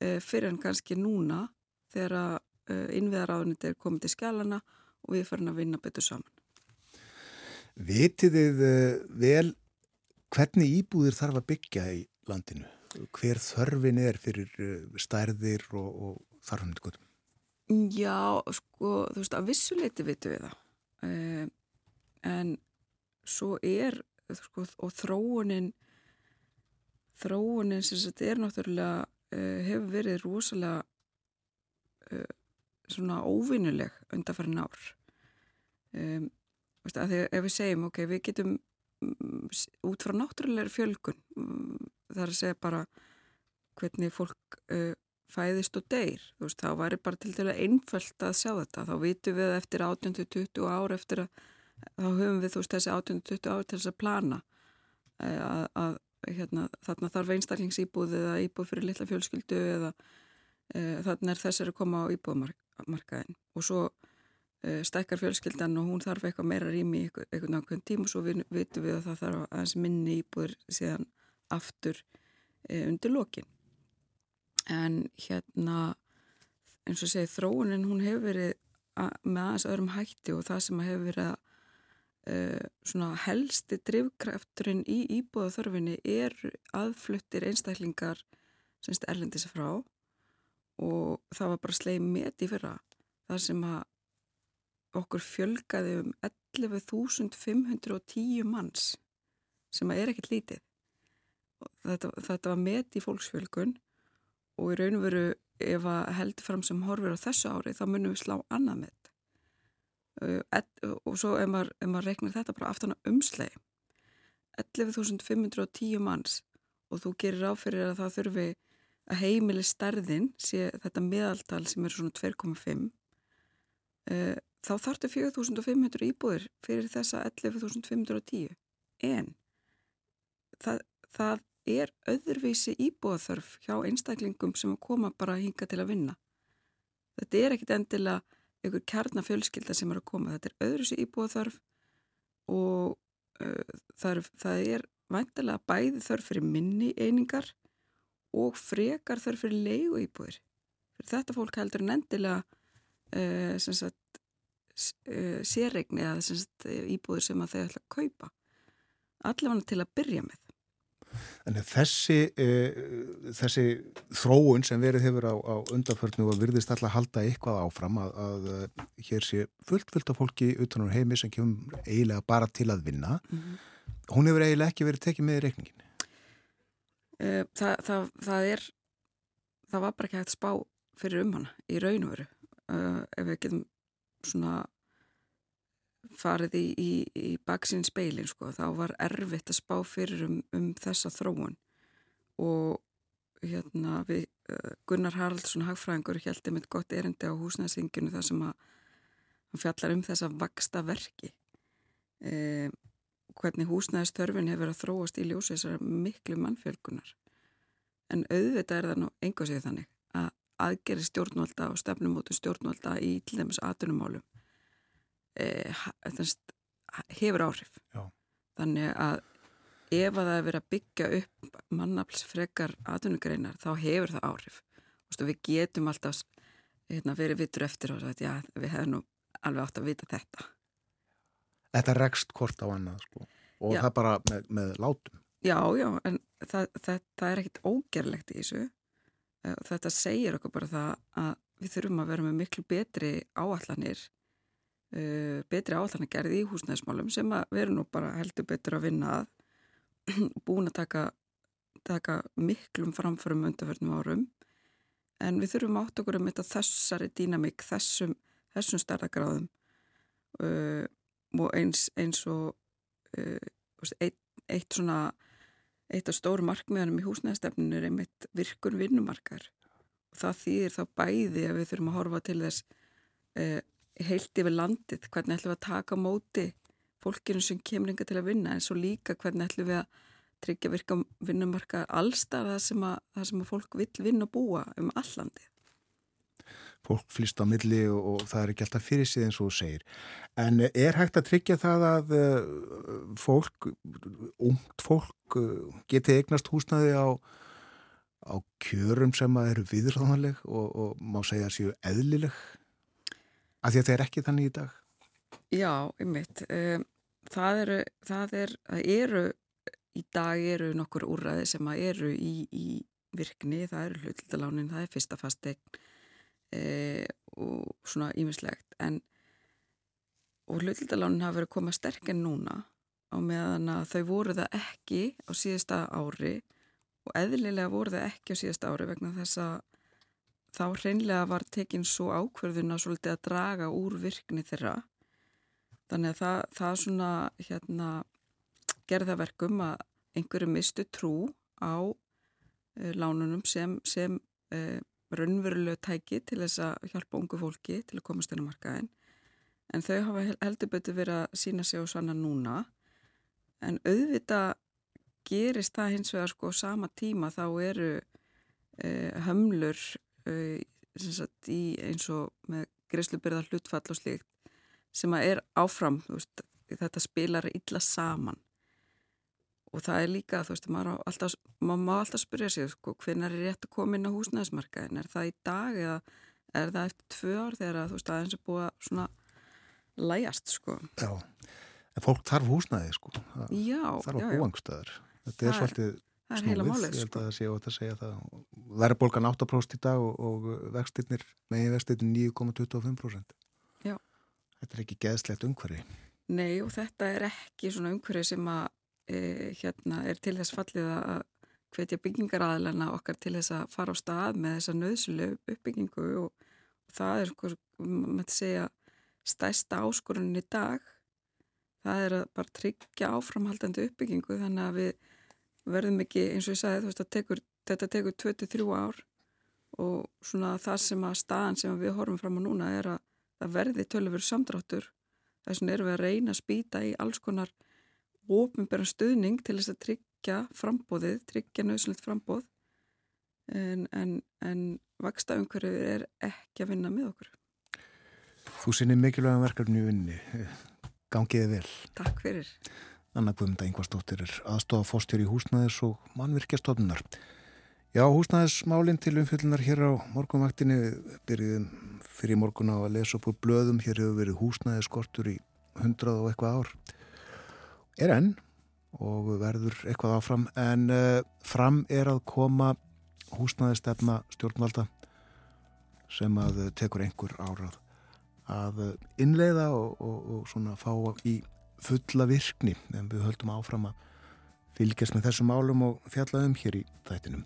E: e, fyrir en kannski núna þegar e, innviðaráðunit er komið til skjálana og við farin að vinna betur saman.
A: Vitið þið uh, vel hvernig íbúðir þarf að byggja í landinu? Hver þörfin er fyrir uh, stærðir og, og þarfandi gotum?
E: Já, sko, þú veist, að vissuleiti vitum við það. Uh, en svo er, sko, og þróunin, þróunin sem þetta er náttúrulega, uh, hefur verið rosalega uh, svona óvinnuleg undanfærin ár. Um, að því ef við segjum, ok, við getum um, út frá náttúrulega fjölgun, um, það er að segja bara hvernig fólk uh, fæðist og deyr, þú veist, þá væri bara til dæla einföld að sjá þetta, þá vitum við eftir 18-20 ár eftir að þá höfum við þú veist þessi 18-20 ár til þess að plana að, að hérna, þarna þarf einstaklingsýbúð eða íbúð fyrir litla fjölskyldu eða e, þarna er þess að koma á íbúðmarkaðin og svo e, stækkar fjölskyldan og hún þarf eitthvað meira rými í eitthvað nákvæm tím og svo vitum við að það þarf aðeins minni íbúður síðan aftur e, undir lokin. En hérna eins og segi þróunin hún hefur verið að, með aðeins öðrum hætti og það sem hefur verið að uh, svona helsti drivkrafturinn í íbúða þörfinni er aðfluttir einstaklingar semst erlendis frá og það var bara sleið met í fyrra þar sem að okkur fjölgaði um 11.510 manns sem að er ekkert lítið. Þetta, þetta var met í fólksfjölgun og í raun og veru ef að heldur fram sem horfir á þessu ári þá munum við slá annað með þetta og svo ef maður, ef maður reiknar þetta bara aftan á umslegi 11.510 manns og þú gerir áfyrir að það þurfi að heimili stærðin sé þetta meðaltal sem er svona 2,5 þá þartu 4.500 íbúðir fyrir þessa 11.510 en það, það er öðruvísi íbúðaþörf hjá einstaklingum sem koma bara að hinga til að vinna. Þetta er ekkit endilega einhver kjarnafjölskylda sem er að koma. Þetta er öðruvísi íbúðaþörf og uh, er, það er væntilega bæði þörf fyrir minni einingar og frekar þörf fyrir leigu íbúðir. Fyrir þetta fólk heldur en endilega uh, sérregni eða sagt, íbúðir sem að þau ætla að kaupa. Allavega til að byrja með.
A: Þannig þessi, uh, þessi þróun sem verið hefur á, á undanförnu og virðist alltaf halda eitthvað áfram að, að, að hér sé fullt fullt af fólki utan á heimi sem kemur eiginlega bara til að vinna. Mm -hmm. Hún hefur eiginlega ekki verið tekið með í reikningin.
E: Uh, það, það, það er, það var bara ekki hægt spá fyrir um hana í raun og veru. Uh, ef við getum svona farið í, í, í baksinn speilin sko, þá var erfitt að spá fyrir um, um þessa þróun. Og hérna við uh, Gunnar Haraldsson hagfræðingur heldur mitt gott erindi á húsnæðsinginu þar sem að hann fjallar um þessa vaksta verki eh, hvernig húsnæðstörfin hefur að þróast í ljósi þessar miklu mannfjölkunar en auðvitað er það nú einhvað segið þannig að aðgeri stjórnvalda og stefnumótu stjórnvalda í til dæmis atunumálum Eh, hefur áhrif
A: Já.
E: þannig að ef að það er verið að byggja upp mannaflsfrekar atvinnugreinar þá hefur það áhrif Vistu, við getum alltaf hérna, verið vittur eftir og sagt, já, við hefum nú alveg átt að vita þetta
A: Þetta rekst kort á annað sko. og já. það bara með, með látum
E: Já, já, en það, það, það er ekkit ógerlegt í þessu þetta segir okkur bara það að við þurfum að vera með miklu betri áallanir uh, betri áallan að gerði í húsnæðismálum sem að veru nú bara heldur betur að vinna að búin að taka, taka miklum framförum undarverðnum árum. En við þurfum átt okkur um þetta þessari dýnamík, þessum, þessum starðagráðum uh, og eins, eins og uh, eitt, eitt svona eitt af stóru markmiðanum í húsnæðistefninu er einmitt virkun vinnumarkar og það þýðir þá bæði að við þurfum að horfa til þess uh, heilt yfir landið, hvernig ætlum við að taka móti fólkinu sem kemur yngar til að vinna en svo líka hvernig ætlum við að tryggja virka vinnumarka allstar það sem að, það sem að fólk vil vinna og búa um allandi.
A: Fólk flýst á milli og, og það er ekki alltaf fyrir sig eins og þú segir. En er hægt að tryggja það að uh, fólk, ungt fólk uh, geti eignast húsnaði á, á kjörum sem eru viðráðanleg og, og má segja að séu eðlileg? Af því að það er ekki þannig í dag?
E: Já, einmitt. Um, það eru, það er, það eru í dag eru nokkur úrræði sem eru í, í virkni, það eru hlutildalánin, það er fyrsta fastegn e, og svona ímislegt en og hlutildalánin hafa verið komað sterk en núna á meðan að þau voru það ekki á síðasta ári og eðlilega voru það ekki á síðasta ári vegna þess að þá hreinlega var tekinn svo ákverðuna svolítið að draga úr virkni þeirra. Þannig að það, það svona hérna gerðaverkum að einhverju mistu trú á uh, lánunum sem, sem uh, raunverulegu tæki til þess að hjálpa ungu fólki til að komast inn á markaðin en þau hafa heldur betur verið að sína sig og sanna núna. En auðvita gerist það hins vegar sko sama tíma þá eru uh, hömlur sagt, í eins og með greiðslubyrðar hlutfall og slíkt sem að er áfram veist, þetta spilar illa saman og það er líka þú veist, maður, alltaf, maður má alltaf spyrja sig sko, hvernig er rétt að koma inn á húsnæðismarkaðin er það í dag eða er það eftir tvö ár þegar þú veist, aðeins er búið að svona læjast sko?
A: Já, en fólk þarf húsnæði sko. Það
E: já,
A: þarf að búa angstæður þetta
E: Það
A: er svolítið
E: það er heila
A: snúið, ég held
E: sko.
A: að það sé ótt að segja það. Verðbólgan 8% í dag og, og vextirnir, megin vextirnir 9,25%
E: Já.
A: Þetta er ekki geðslegt umhverfi.
E: Nei og þetta er ekki svona umhverju sem að e, hérna er til þess fallið að hvetja byggingaraðlana okkar til þess að fara á stað með þessa nöðsulu uppbyggingu og, og það er sko, maður segja stæsta áskorunni í dag. Það er að bara tryggja áframhaldandi uppbyggingu þannig að við verðum ekki eins og ég sagði veist, tekur, þetta tekur 23 ár og svona það sem að staðan sem við horfum fram á núna er að það verði tölurveru samdráttur. Þess vegna erum við að reyna að spýta í alls konar ofinbæra stuðning til þess að tryggja frambóðið, tryggja nöðsynlegt frambóð en, en, en vaksta umhverfið er ekki að vinna með okkur.
A: Þú sinni mikilvægum verkefni í vinni gangiði vel.
E: Takk fyrir.
A: Anna Guðmunda Ingvarsdóttir er aðstofa fórstjóri í húsnæðis og mannvirkjastofnunar. Já, húsnæðismálinn til umfyllunar hér á morgunvaktinni byrjuðum fyrir morgun á að lesa upp úr blöðum. Hér hefur verið húsnæðiskortur í hundrað og eitthvað ár. Er enn og verður eitthvað áfram. En uh, fram er að koma húsnæðistefna stjórnvalda sem að tekur einhver árað að innleiða og, og, og svona fá í fulla virkni. En við höldum áfram að fylgjast með þessum málum og fjallaðum hér í þættinum.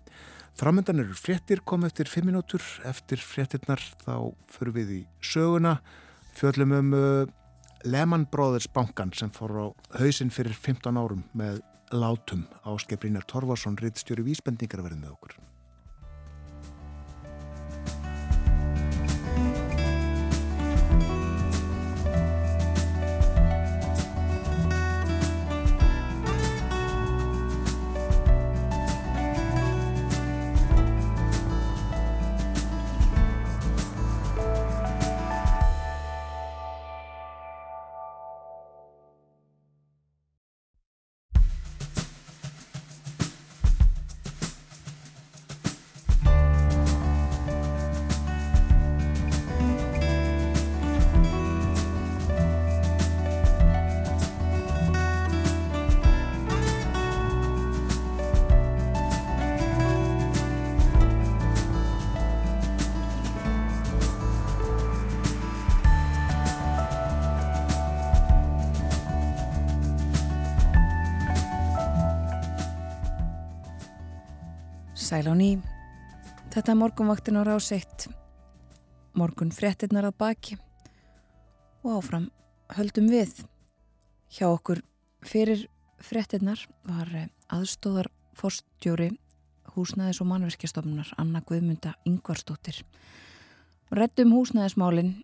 A: Framöndan eru fréttir komið eftir 5 minútur eftir fréttirnar þá förum við í söguna. Fjöllum um uh, Lehman Brothers bankan sem fór á hausinn fyrir 15 árum með látum áskeprinnar Torvarsson rittstjóri vísbendingar verða með okkur.
B: Sæl á ný. Þetta er morgunvaktin á ráseitt. Morgun fréttinnar að baki. Og áfram höldum við. Hjá okkur fyrir fréttinnar var aðstóðar forstjóri húsnæðis og mannverkjastofnunar Anna Guðmunda Yngvarstóttir. Rettum húsnæðismálinn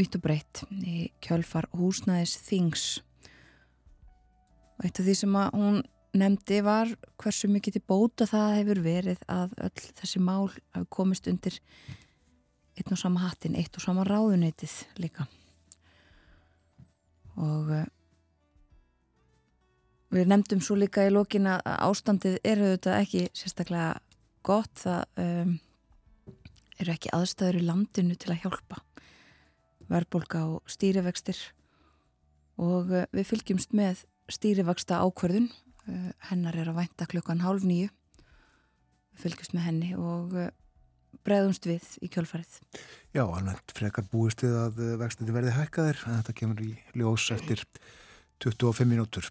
B: vitt og breytt í kjölfar húsnæðis þings. Og eitt af því sem að hún nefndi var hversu mikið til bóta það hefur verið að öll þessi mál hafi komist undir einn og sama hattin, eitt og sama ráðuneytið líka. Og uh, við nefndum svo líka í lókin að ástandið eru þetta ekki sérstaklega gott. Það um, eru ekki aðstæður í landinu til að hjálpa verðbólka og stýrivextir. Og uh, við fylgjumst með stýrivexta ákverðun hennar er að vænta klukkan hálf nýju við fylgjast með henni og uh, bregðumst við í kjölfarið
A: Já, alveg frekar búist við að vextið verði hækkaðir en þetta kemur í ljós eftir 25 mínútur.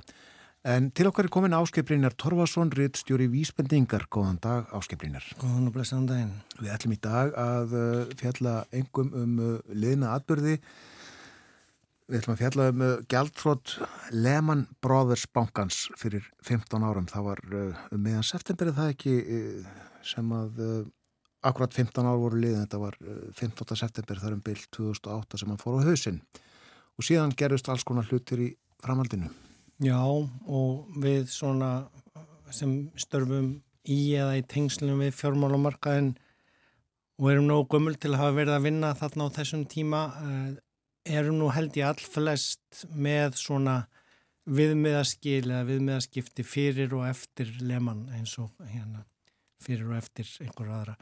A: En til okkar er komin áskiprinjar Torfason, rittstjóri Vísbendingar. Góðan dag áskiprinjar.
F: Góðan og blessaðan daginn.
A: Við ætlum í dag að fjalla engum um liðna atbyrði. Við ætlum að fjalla um gjaldfrótt Lehman Brothers bankans fyrir 15 árum. Það var um meðan september það ekki sem að akkurat 15 ár voru liðin. Þetta var 15. september þar um byrj 2008 sem hann fór á hausinn. Og síðan gerðust alls konar hlutir í framhaldinu.
F: Já og við svona sem störfum í eða í tengslunum við fjármálumarkaðin og erum nú gömul til að hafa verið að vinna þarna á þessum tíma erum nú held ég all flest með svona viðmiðaskil eða viðmiðaskipti fyrir og eftir leman eins og hérna fyrir og eftir einhver aðra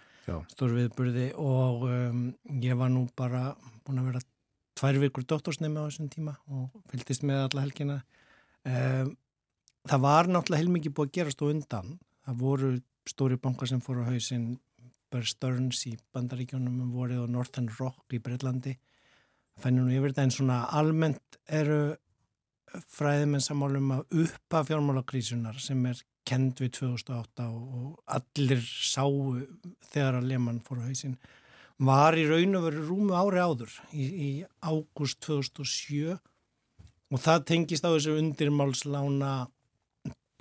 F: stór viðburði. Og um, ég var nú bara búin að vera tvær vikur doktorsnemi á þessum tíma og fylgist með alla helgina. Um, það var náttúrulega heilmikið búið að gerast og undan. Það voru stóri bankar sem fóru á hausin Bear Stearns í bandaríkjónum um vorið og Northern Rock í Breitlandi fennum nú yfir þetta en svona almennt eru fræðimenn samálum að uppa fjármálakrísunar sem er kend við 2008 og allir sáu þegar að Lehmann fór á hausin var í raun og veru rúmu ári áður í, í ágúst 2007 og það tengist á þessu undirmálslána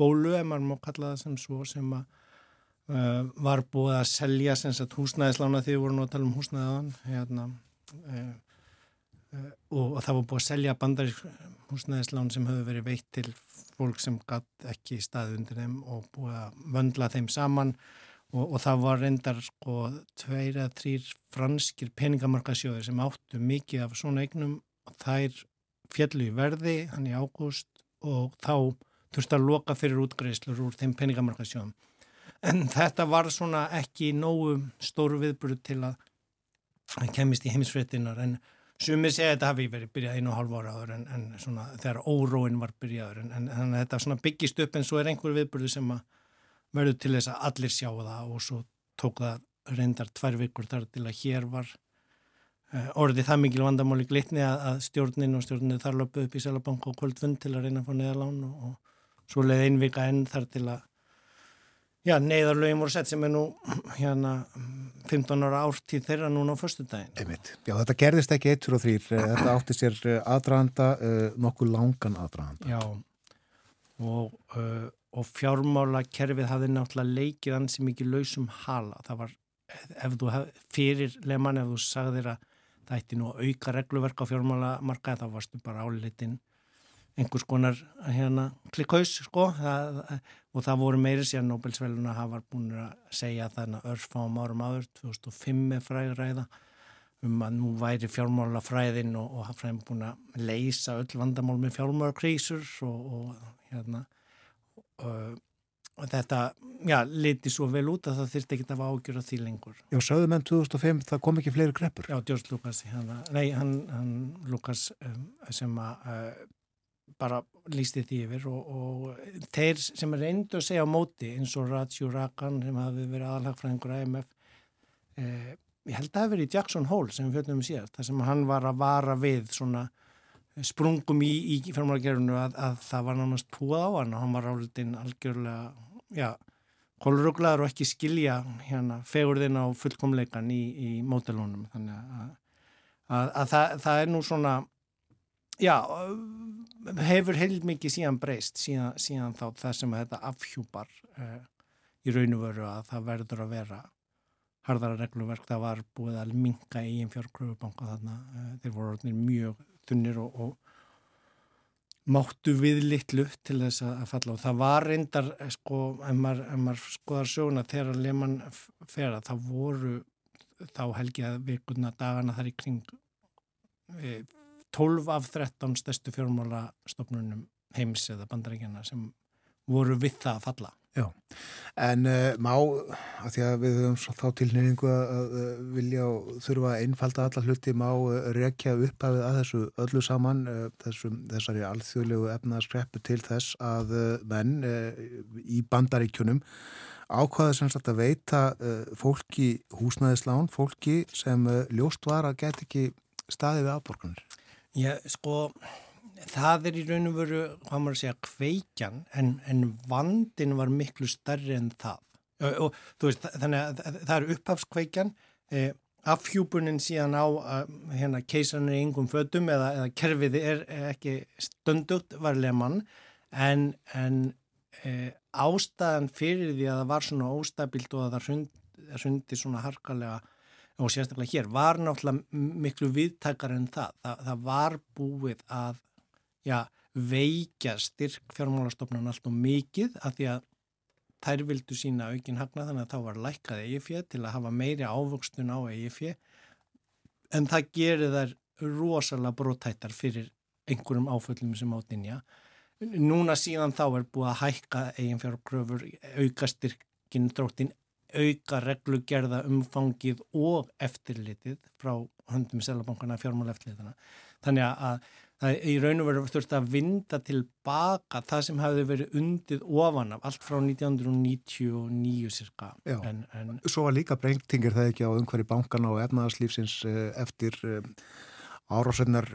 F: bólu, ef maður má kalla það sem svo sem að uh, var búið að selja sem sagt húsnæðislána því við vorum að tala um húsnæðaðan hérna, uh, og, og það var búið að selja bandar húsnæðislán sem höfðu verið veitt til fólk sem gatt ekki staði undir þeim og búið að vöndla þeim saman og, og það var reyndar sko tveir eða þrýr franskir peningamarkasjóðir sem áttu mikið af svona eignum og þær fjallu í verði hann í ágúst og þá þurfti að loka fyrir útgreislur úr þeim peningamarkasjóðum. En þetta var svona ekki nógu stóru viðbúru til að kemist í heimisfréttinar en sumið segja þetta hafi verið byrjað einu og hálf ára áður en, en svona þegar óróin var byrjaður en, en, en þetta byggist upp en svo er einhver viðbúru sem verður til þess að allir sjá það og svo tók það reyndar tvær vikur þar til að hér var uh, orðið það mikil vandamáli glitni að, að stjórnin og stjórnin þar löpuð upp í Sælabank og kvöldfund til að reyna að fá neðalán og, og svo leið einvika enn þar til að já, neyðarlögin voru sett sem er nú hérna 15 ára ártíð þeirra núna á förstu daginn.
A: Einmitt. Já, þetta gerðist ekki 1 og 3, þetta átti sér eh, aðdraðanda, uh, nokkuð langan aðdraðanda.
F: Já, og uh, og fjármála kerfið hafði náttúrulega leikið ansi mikið lausum hala. Það var, ef þú hef, fyrir leman, ef þú sagðir að það ætti nú auka regluverk á fjármála marka, þá varstu bara álitin einhvers konar hérna klikkaus, sko, það, og það voru meiri síðan Nobelsveluna hafa búin að segja þannig að örfáum árum áður, 2005 er fræðræða um að nú væri fjármála fræðin og, og hafðræðin búin að leysa öll vandamál með fjármála krísur og, og hérna og þetta, já, liti svo vel út að það þurfti ekki að ágjöra því lengur.
A: Já, sögðu menn 2005, það kom ekki fleiri greppur.
F: Já, George Lucas, hann, nei, hann, hann Lucas um, sem að uh, bara lísti því yfir og, og þeir sem reyndu að segja á móti eins og Rajiv Rakan sem hafi verið aðalagfræðingur IMF uh, ég held að það hefði verið Jackson Hole sem við fjöldum um síðast, þar sem hann var að vara við svona sprungum í, í fjármálagerðinu að, að það var náttúrulega púað á hann og hann var álitinn algjörlega, já, kolruglaður og ekki skilja hérna fegurðin á fullkomleikan í, í mótelónum þannig að, að, að það, það er nú svona, já, hefur heil mikið síðan breyst síðan, síðan þá það sem þetta afhjúpar uh, í raun og veru að það verður að vera harðara regluverk, það var búið að minka í einn fjárkröfubanka þarna, uh, þeir voru orðinir mjög þunnir og, og máttu við litlu til þess að falla. Og það var reyndar sko, ef maður, maður skoðar söguna þegar Lehmann fer að það voru þá helgið vikuna dagana þar í kring 12 e, af 13 stærstu fjármála stofnunum heims eða bandaríkjana sem voru við það að falla
A: Já, en uh, má, að því að við höfum þá tilnýringu að, að vilja og þurfa að einfalda alla hluti, má uh, rekja upphafið að þessu öllu saman, uh, þessum, þessari alþjóðlegu efnaðskreppu til þess að menn í bandaríkjunum ákvaða sem sagt að veita fólki húsnæðislán, fólki sem ljóst var að get ekki staði við afborganir.
F: Já, sko það er í raun og veru, hvað maður að segja, kveikjan en, en vandin var miklu starri en það. Og, og veist, þannig að það er upphafskveikjan eh, afhjúbunin síðan á hérna keisarnir í yngum fötum eða, eða kerfið er ekki stundugt varlega mann en, en eh, ástæðan fyrir því að það var svona óstabilt og að það hrundi svona harkalega og sérstaklega hér var náttúrulega miklu viðtakar en það. það. Það var búið að já, veikja styrk fjármálastofnun allt og mikið að því að þær vildu sína aukin hagna þannig að þá var lækkað EIF til að hafa meiri ávöxtun á EIF en það gerir þær rosalega brótættar fyrir einhverjum áföllum sem átinja. Núna síðan þá er búið að hækka eigin fjárkröfur, auka styrkin dróttin, auka reglugerða umfangið og eftirlitið frá höndum selabankana fjármál eftirlitana. Þannig að það í raun og veru þurfti að vinda tilbaka það sem hefði verið undið ofan af allt frá 1999 cirka.
A: En, en... Svo var líka breytingir það ekki á umhverju bankana og efnaðarslífsins eh, eftir eh, árásennar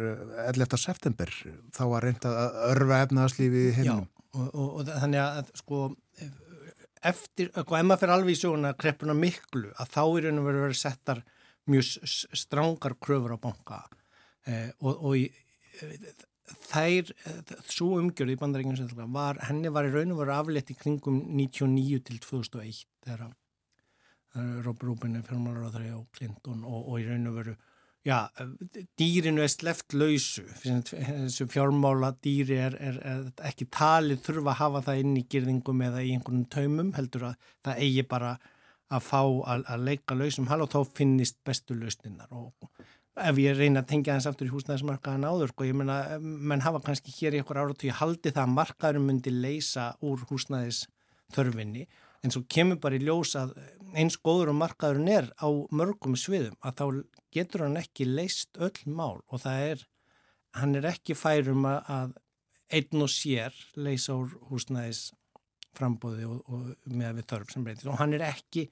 A: 11. Eh, september. Þá var reynd að örfa efnaðarslífi heimum.
F: Já, og, og, og þannig að sko eftir, og ef maður fyrir alveg í sjóuna kreppuna miklu, að þá í raun og veru verið settar mjög strángar kröfur á banka. Eh, og, og í þær, svo umgjörð í bandaríkjum var, henni var í raun og veru aflétt í kringum 99 til 2001 þegar Rob Rubin er fjármálar á Clinton og, og í raun og veru já, dýrinu er sleft lausu. Þessu fjármála dýri er, er, er ekki talið þurfa að hafa það inn í girðingum eða í einhvern taumum heldur að það eigi bara að fá að, að leika lausum hal og þá finnist bestu lausninnar og ef ég reyna að tengja þess aftur í húsnæðismarkaðan áður sko, ég menna, menn hafa kannski hér í okkur ára og ég haldi það að markaðurum myndi leysa úr húsnæðisþörfinni en svo kemur bara í ljós að eins góður og markaðurinn er á mörgum sviðum að þá getur hann ekki leist öll mál og það er, hann er ekki færum að einn og sér leysa úr húsnæðisframbóði og, og með við þörf sem breytir og hann er ekki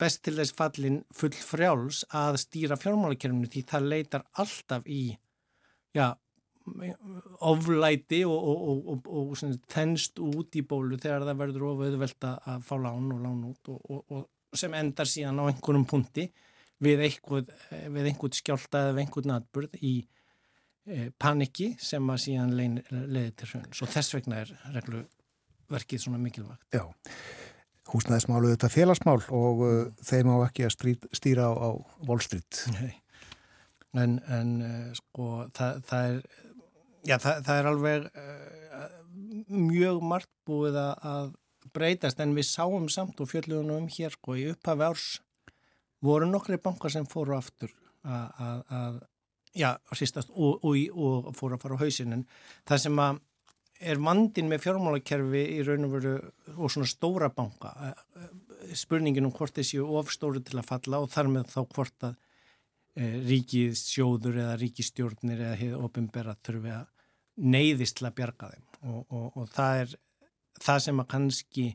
F: best til þess fallin full frjáls að stýra fjármálakerfinu því það leitar alltaf í já, oflæti og, og, og, og þennst út í bólu þegar það verður ofauðvelt að fá lán og lán út og sem endar síðan á einhverjum punti við einhvern, skjálta eða einhvern atbyrð í e, paniki sem að síðan leiði til hrauns og þess vegna er regluverkið svona mikilvægt.
A: Já húsnæðismálu þetta félagsmál og uh, þeim á ekki að stríð, stýra á, á volstritt. Nei,
F: en, en uh, sko það, það er, já það, það er alveg uh, mjög margt búið að breytast en við sáum samt og fjöldluðunum um hér sko í upphafi árs voru nokkri bankar sem fóru aftur að, já, sístast og, og, og fóru að fara á hausin en það sem að er vandin með fjármálakerfi í raun og veru og svona stóra banka spurningin um hvort þessi ofstóru til að falla og þar með þá hvort að e, ríkið sjóður eða ríkistjórnir eða hefur ofinberað þurfi að neyðist til að bjarga þeim og, og, og það er það sem að kannski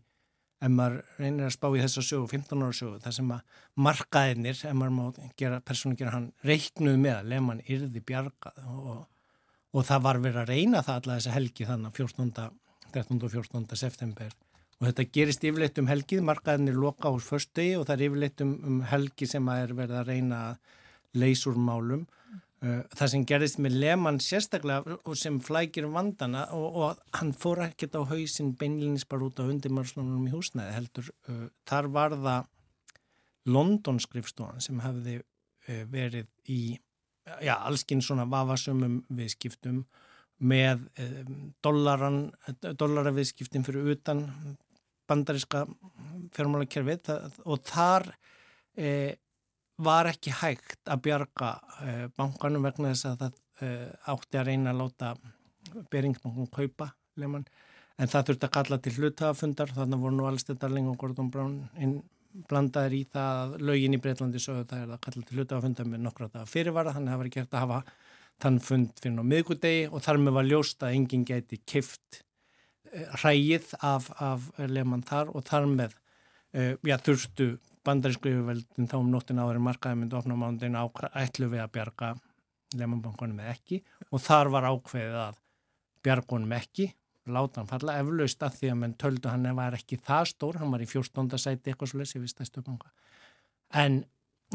F: ef maður reynir að spá í þessa sögu 15 ára sögu, það sem að markaðinir, ef maður má gera, persónu gera hann reiknuð með að lefman yrði bjargað og og það var verið að reyna það alla þessa helgi þannig 14. 13. og 14. september og þetta gerist yfirleitt um helgið, markaðinir loka ás förstegi og það er yfirleitt um, um helgi sem að er verið að reyna leysur málum. Uh, það sem gerist með Lehmann sérstaklega og sem flækir vandana og, og hann fór ekkert á hausin beinlinis bara út á undirmarslunum í húsnæði heldur. Uh, þar var það London skrifstofan sem hefði uh, verið í já, allskinn svona vafasumum viðskiptum með um, dollaran, dollaraviðskiptin fyrir utan bandariska fjármálakerfið og þar e, var ekki hægt að bjarga e, bankanum vegna þess að það e, átti að reyna að láta beringsbankum kaupa leman, en það þurfti að kalla til hlutafundar þannig voru nú alls þetta lengur Gordon Brown inn blandaður í það að lögin í Breitlandi sögðu það er að kalla til hlutafundar með nokkra dagar fyrirvara. Þannig að það var eftir að hafa þann fund fyrir á miðgudegi og þar með var ljóst að enginn geti kift hrægið af, af lefmann þar. Og þar með já, þurftu bandarísku yfirveldin þá um nóttin áður markaði myndi ofna mándin ætlu við að bjarga lefmannbankunum eða ekki og þar var ákveðið að bjargunum ekki láta hann falla eflaust að því að menn töldu hann var ekki það stór, hann var í 14. sæti eitthvað svo lesið við stæstu banka en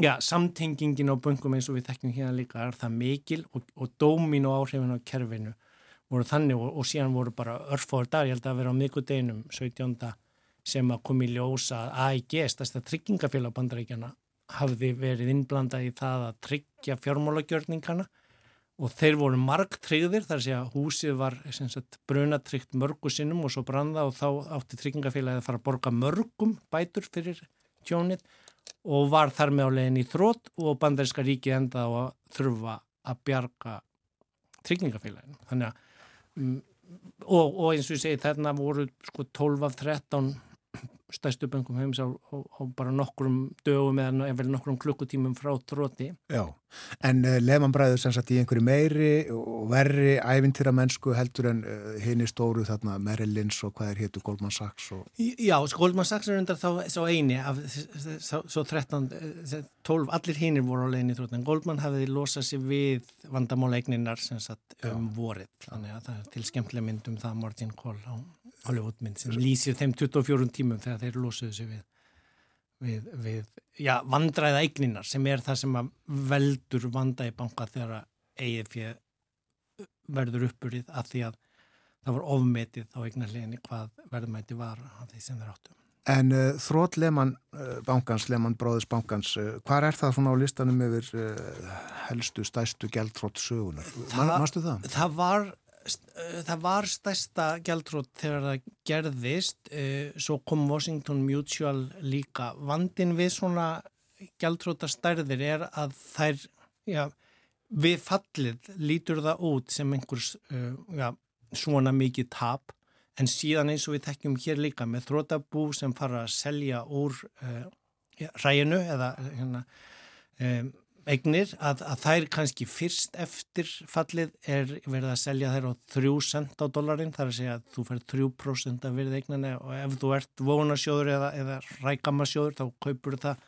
F: já, samtengingin á böngum eins og við þekkjum hérna líka er það mikil og, og dómin og áhrifin á kerfinu voru þannig og, og síðan voru bara örfóður dag, ég held að vera á mikudeginum 17. sem að komi ljósa að AIG, stærsta tryggingafélag bandaríkjana, hafði verið innblandað í það að tryggja fjármálagjörningana og þeir voru margtryggðir þar sé að húsið var brunatryggt mörgu sinnum og svo branda og þá átti tryggingafélagið að fara að borga mörgum bætur fyrir tjónið og var þar með á leginn í þrótt og bandaríska ríki enda á að þurfa að bjarga tryggingafélaginu. Þannig að mm, og, og eins og ég segi þarna voru sko 12 af 13 stæstu böngum heims á, á, á bara nokkrum dögum eða vel nokkrum klukkutímum frá tróti.
A: Já, en uh, Lehmann bræður sem sagt í einhverju meiri og verri ævintýra mennsku heldur en uh, eh, henni stóru þarna Merrill Lynch og hvað er héttu Goldman Sachs og...
F: Já, sko, Goldman Sachs er undar þá svo eini af svo 13, 12, allir hinnir voru á leginni tróti en Goldman hafiði losað sér við vandamáleigninnar sem sagt um Já. vorið, þannig að það er til skemmtilega myndum það Martin Kohl á Hollywoodmynd sem lýsir þeim 24 tímum þegar þeir losuðu sig við, við, við já, vandræða eigninar sem er það sem veldur vanda í banka þegar EIF verður uppurinn að því að það var ofmetið á eignarleginni hvað verðmæti var af því sem þeir áttu.
A: En uh, þrótt Lehmann uh, bankans, Lehmann Bróðis bankans, uh, hvað er það svona á listanum yfir uh, helstu, stæstu gældtrótt sögunar? Mástu það?
F: Það var það var stærsta gældrótt þegar það gerðist uh, svo kom Washington Mutual líka. Vandin við svona gældróttastærðir er að þær já, við fallið lítur það út sem einhvers uh, já, svona mikið tap. En síðan eins og við tekjum hér líka með þrótabú sem fara að selja úr uh, ræinu eða hérna um, eignir að, að þær kannski fyrst eftir fallið er verið að selja þær á 3 cent á dollarin þar að segja að þú fær 3% af verið eignana og ef þú ert vonasjóður eða, eða rækamasjóður þá kaupur það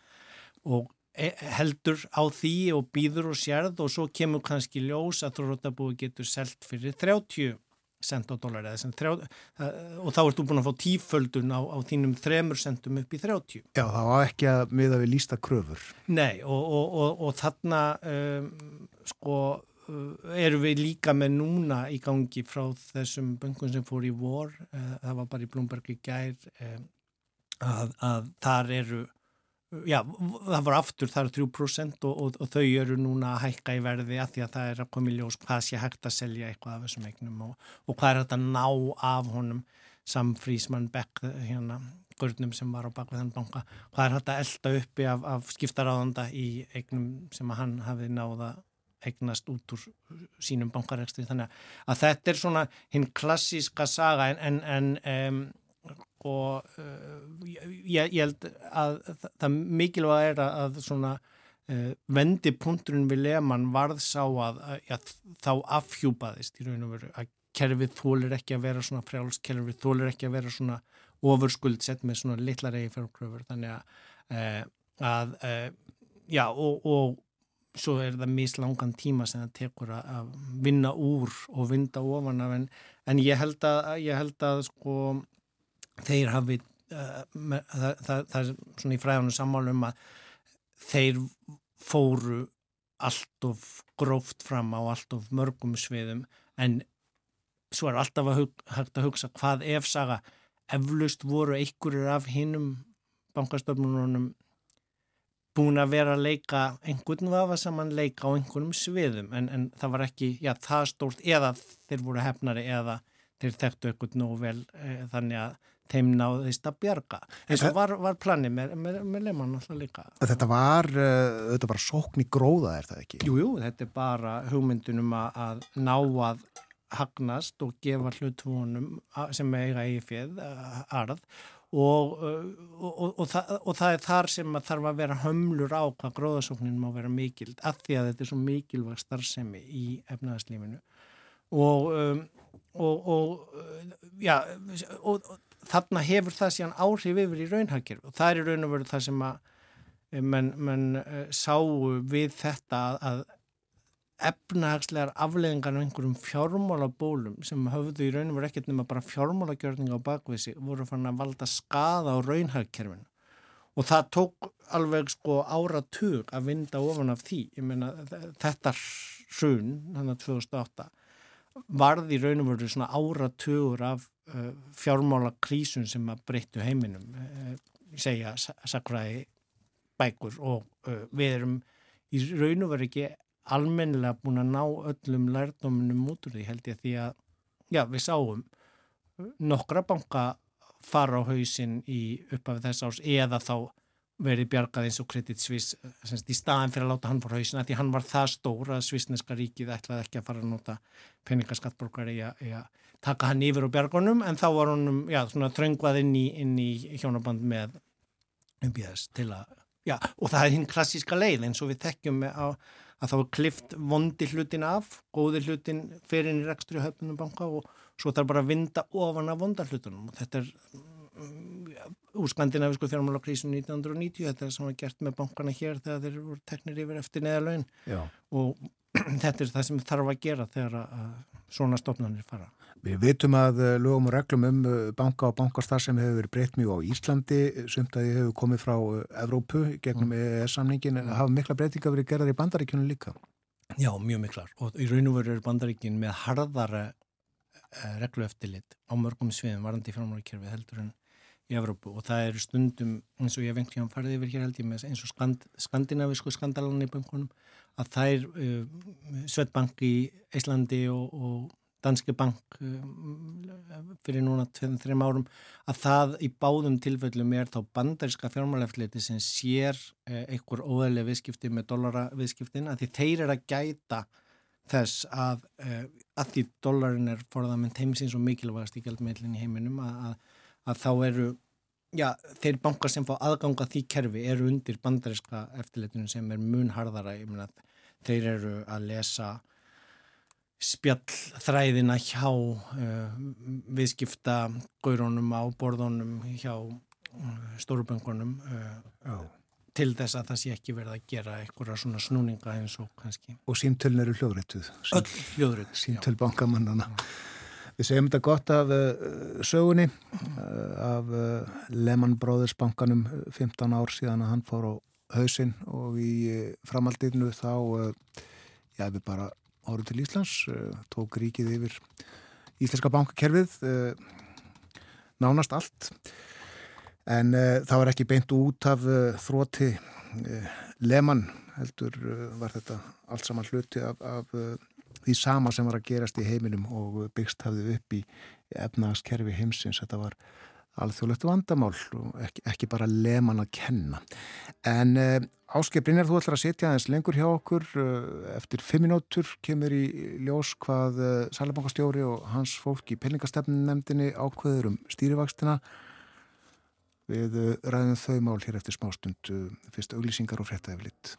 F: og e, heldur á því og býður og sérð og svo kemur kannski ljós að þróttabúi getur selgt fyrir 30 cent á dólar og þá ert þú búin að fá tíföldun á, á þínum þremur centum upp í 30.
A: Já, það var ekki að miða við lísta kröfur.
F: Nei, og, og, og, og þarna um, sko uh, eru við líka með núna í gangi frá þessum böngum sem fór í vor, uh, það var bara í Blomberg í gær, að, að þar eru já, það var aftur, það eru 3% og, og, og þau eru núna að hækka í verði að því að það er að koma í ljós hvað sé hægt að selja eitthvað af þessum eignum og, og hvað er þetta að ná af honum Sam Friesman Beck hérna, gurnum sem var á bakvið þann banka. Hvað er þetta að elda uppi af, af skiptaráðanda í eignum sem hann hafi náða eignast út úr sínum bankarekstri. Þannig að þetta er svona hinn klassíska saga en, en, en um, og uh, ég, ég held að það mikilvæg er að svona uh, vendipunkturinn við leman varð sá að, að þá afhjúpaðist í raun og veru að kerfið þólir ekki að vera svona frjáls, kerfið þólir ekki að vera svona ofurskuldsett með svona litlar eigi fjárkröfur þannig að, uh, að já og, og svo er það mislangan tíma sem það tekur að vinna úr og vinda ofan af. En, en ég held að, ég held að sko þeir hafi uh, það, það, það er svona í fræðunum sammálum að þeir fóru allt of gróft fram á allt of mörgum sviðum en svo er alltaf að hægt að hugsa hvað ef saga eflust voru einhverjur af hinnum bankastöfnunum búin að vera að leika einhvern vafa saman leika á einhvernum sviðum en, en það var ekki, já það stórt eða þeir voru hefnari eða þeir þekktu eitthvað nóg vel e, þannig að þeim náðist að bjarga. Eins og var, var planið með, með, með Lehmann alltaf líka.
A: Þetta var, þetta bara sókn í gróða er það ekki?
F: Jújú, jú, þetta er bara hugmyndunum að, ná að hagnast og gefa hlutfónum sem eiga eigi fjöð, arð. Og, og, og, og það er þar sem að þarf að vera hömlur á hvað gróðasóknin má vera mikild af því að þetta er svo mikilvæg starfsemi í efnaðarslífinu og um, og já, þarna hefur það síðan áhrif yfir í raunhagkerf og það er í raun og veru það sem að menn men, sáu við þetta að efnahagslegar afleðingar af einhverjum fjármálabólum sem höfðu í raun og veru ekkert nema bara fjármálagjörninga á bakvísi voru fann að valda skada á raunhagkerfinu. Og það tók alveg sko áratug að vinda ofan af því. Meina þetta hrun þannig að 2008 varði í raun og veru svona áratugur af uh, fjármálakrísun sem að breyttu heiminum uh, segja sakræði bækur og uh, við erum í raun og veru ekki almennilega búin að ná öllum lærdominum út úr því held ég því að já, við sáum nokkra banka fara á hausin í uppafið þess árs eða þá verið bjargað eins og Credit Suisse semst, í staðan fyrir að láta hann fór hausin að því hann var það stór að svisneska ríkið ætlaði ekki að fara að nota peningaskattborgar í að taka hann yfir á bjargunum en þá var hann já, þröngvað inn í, inn í hjónaband með umbíðast til að já, og það er hinn klassíska leið eins og við tekjum á að þá er klift vondi hlutin af, góði hlutin fyrir inn í rekstri höfnum banka og svo þarf bara að vinda ofan af vonda hlutunum og þetta er úr skandinavisku fjármálakrísun 1990, þetta er sem var gert með bankana hér þegar þeir voru teknir yfir eftir neðalögin og þetta er það sem þarf að gera þegar að svona stofnanir fara.
A: Við veitum að eh, lögum og reglum um eh, banka og bankastar sem hefur verið breytt mjög á Íslandi sumt að þið hefur komið frá eh, Evrópu gegnum mm. EES-samningin en hafa mikla breytinga verið gerðar í bandaríkjunum líka?
F: Já, mjög miklar og í raun og veru er bandaríkin með harðara reglueftilit á mörgum sviðum varandi fjármálakerfi heldur en í Evrópu og það eru stundum eins og ég vengt hjá hann farið yfir hér held ég með eins og skand, skandinavisku skandalan í bankunum að þær uh, Svetbank í Íslandi og, og Danske Bank um, fyrir núna 2-3 árum að það í báðum tilfellum er þá bandaríska fjármálefliti sem sér eh, einhver óðarlega viðskipti með dollara-viðskiptin að því þeir eru að gæta þess að, eh, að því dollarin er forðament heimsins og mikilvægast í gældmeilin í heiminum að, að, að þá eru já, þeir bankar sem fá aðganga því kerfi eru undir bandaríska eftirlitinu sem er munharðara, ég meina þeir eru að lesa spjallþræðina hjá uh, viðskipta gaurunum á borðunum hjá uh, stóruböngunum uh, til þess að það sé ekki verið að gera einhverja svona snúninga eins og kannski.
A: Og símtöln eru hljóðrættuð.
F: Öll hljóðrættuð.
A: Símtöl bankamannana. Við segjum þetta gott af uh, sögunni, uh, af uh, Lehman Brothers bankanum 15 ár síðan að hann fór á hausinn og í framaldinu þá, já við bara árið til Íslands, eh, tók ríkið yfir Íslenska bankakerfið eh, nánast allt. En eh, það var ekki beint út af þróti leman heldur var þetta allt saman hluti af, af því sama sem var að gerast í heiminum og byggst hafði upp í efnagaskerfi heimsins, þetta var alþjóðlegt vandamál og ekki, ekki bara leman að kenna. En uh, eh, áskiprin er þú ætlar að setja aðeins lengur hjá okkur. Uh, eftir fimm minútur kemur í ljós hvað uh, eh, Sælabankastjóri og hans fólk í peningastefnumnemdini ákveður um stýrivakstina. Við ræðum þau mál hér eftir smástund. Fyrst auglýsingar og fréttaeflitt.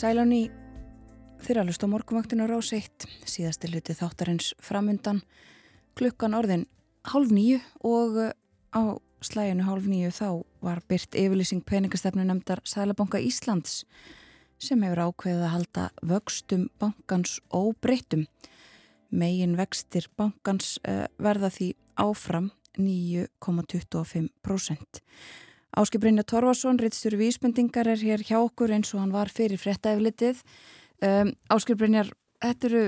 B: Sæláni, þeirra alveg stóð morgumaktinu rás eitt, síðasti hluti þáttarins framundan, klukkan orðin hálf nýju og uh, á slæginu hálf nýju þá var byrt yfirlýsing peningastefnu nefndar Sælabanka Íslands sem hefur ákveðið að halda vöxtum bankans óbreyttum. Megin vextir bankans uh, verða því áfram 9,25%. Áskip Brynja Torvarsson, Rittstur Vísbendingar er hér hjá okkur eins og hann var fyrir frettæflitið. Um, Áskip Brynjar, þetta eru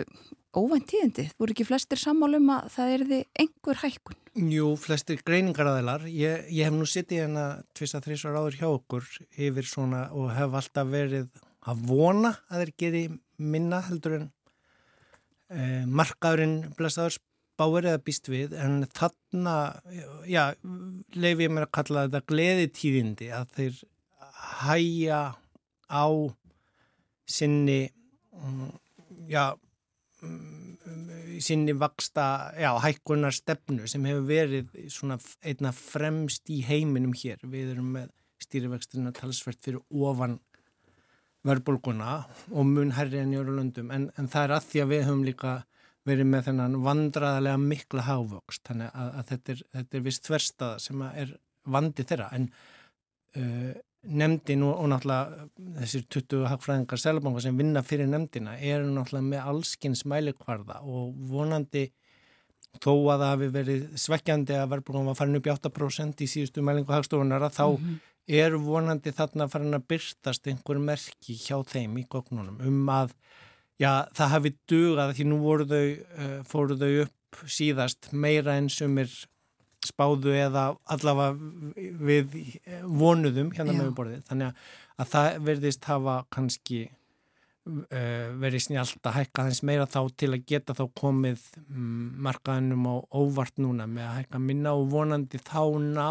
B: óvænt tíðindi. Voru ekki flestir sammálum að það er því einhver hækkun?
F: Jú, flestir greiningaræðilar. Ég, ég hef nú sittið hérna tvist að þrísar áður hjá okkur yfir svona og hef alltaf verið að vona að þeir geri minna heldur en eh, markaðurinn blessaður spáir eða býst við en þarna, já, leif ég mér að kalla þetta gleði tíðindi að þeir hæja á sinni, mm, já, mm, sinni vaksta, já, hækkunar stefnu sem hefur verið svona einna fremst í heiminum hér. Við erum með stýrivexturinn að talsvert fyrir ofan verðbólguna og mun herri en í öru löndum en, en það er að því að við höfum líka verið með þennan vandraðarlega mikla hávöxt þannig að, að þetta er, þetta er vist þverstaða sem er vandi þeirra en uh, nefndin og, og náttúrulega þessir 20 hagfræðingar selabanga sem vinna fyrir nefndina eru náttúrulega með allskins mælikvarða og vonandi þó að það hafi verið svekkjandi að verðbólgan var farin upp í 8% í síðustu mælingu hagstofunar að þá mm -hmm. er vonandi þarna farin að byrstast einhver merki hjá þeim í gognunum um að Já, það hafi dugað því nú þau, uh, fóru þau upp síðast meira en sumir spáðu eða allavega við vonuðum hérna með borðið. Þannig að það verðist hafa kannski uh, verið snjált að hækka þess meira þá til að geta þá komið um, markaðinum á óvart núna með að hækka minna og vonandi þá ná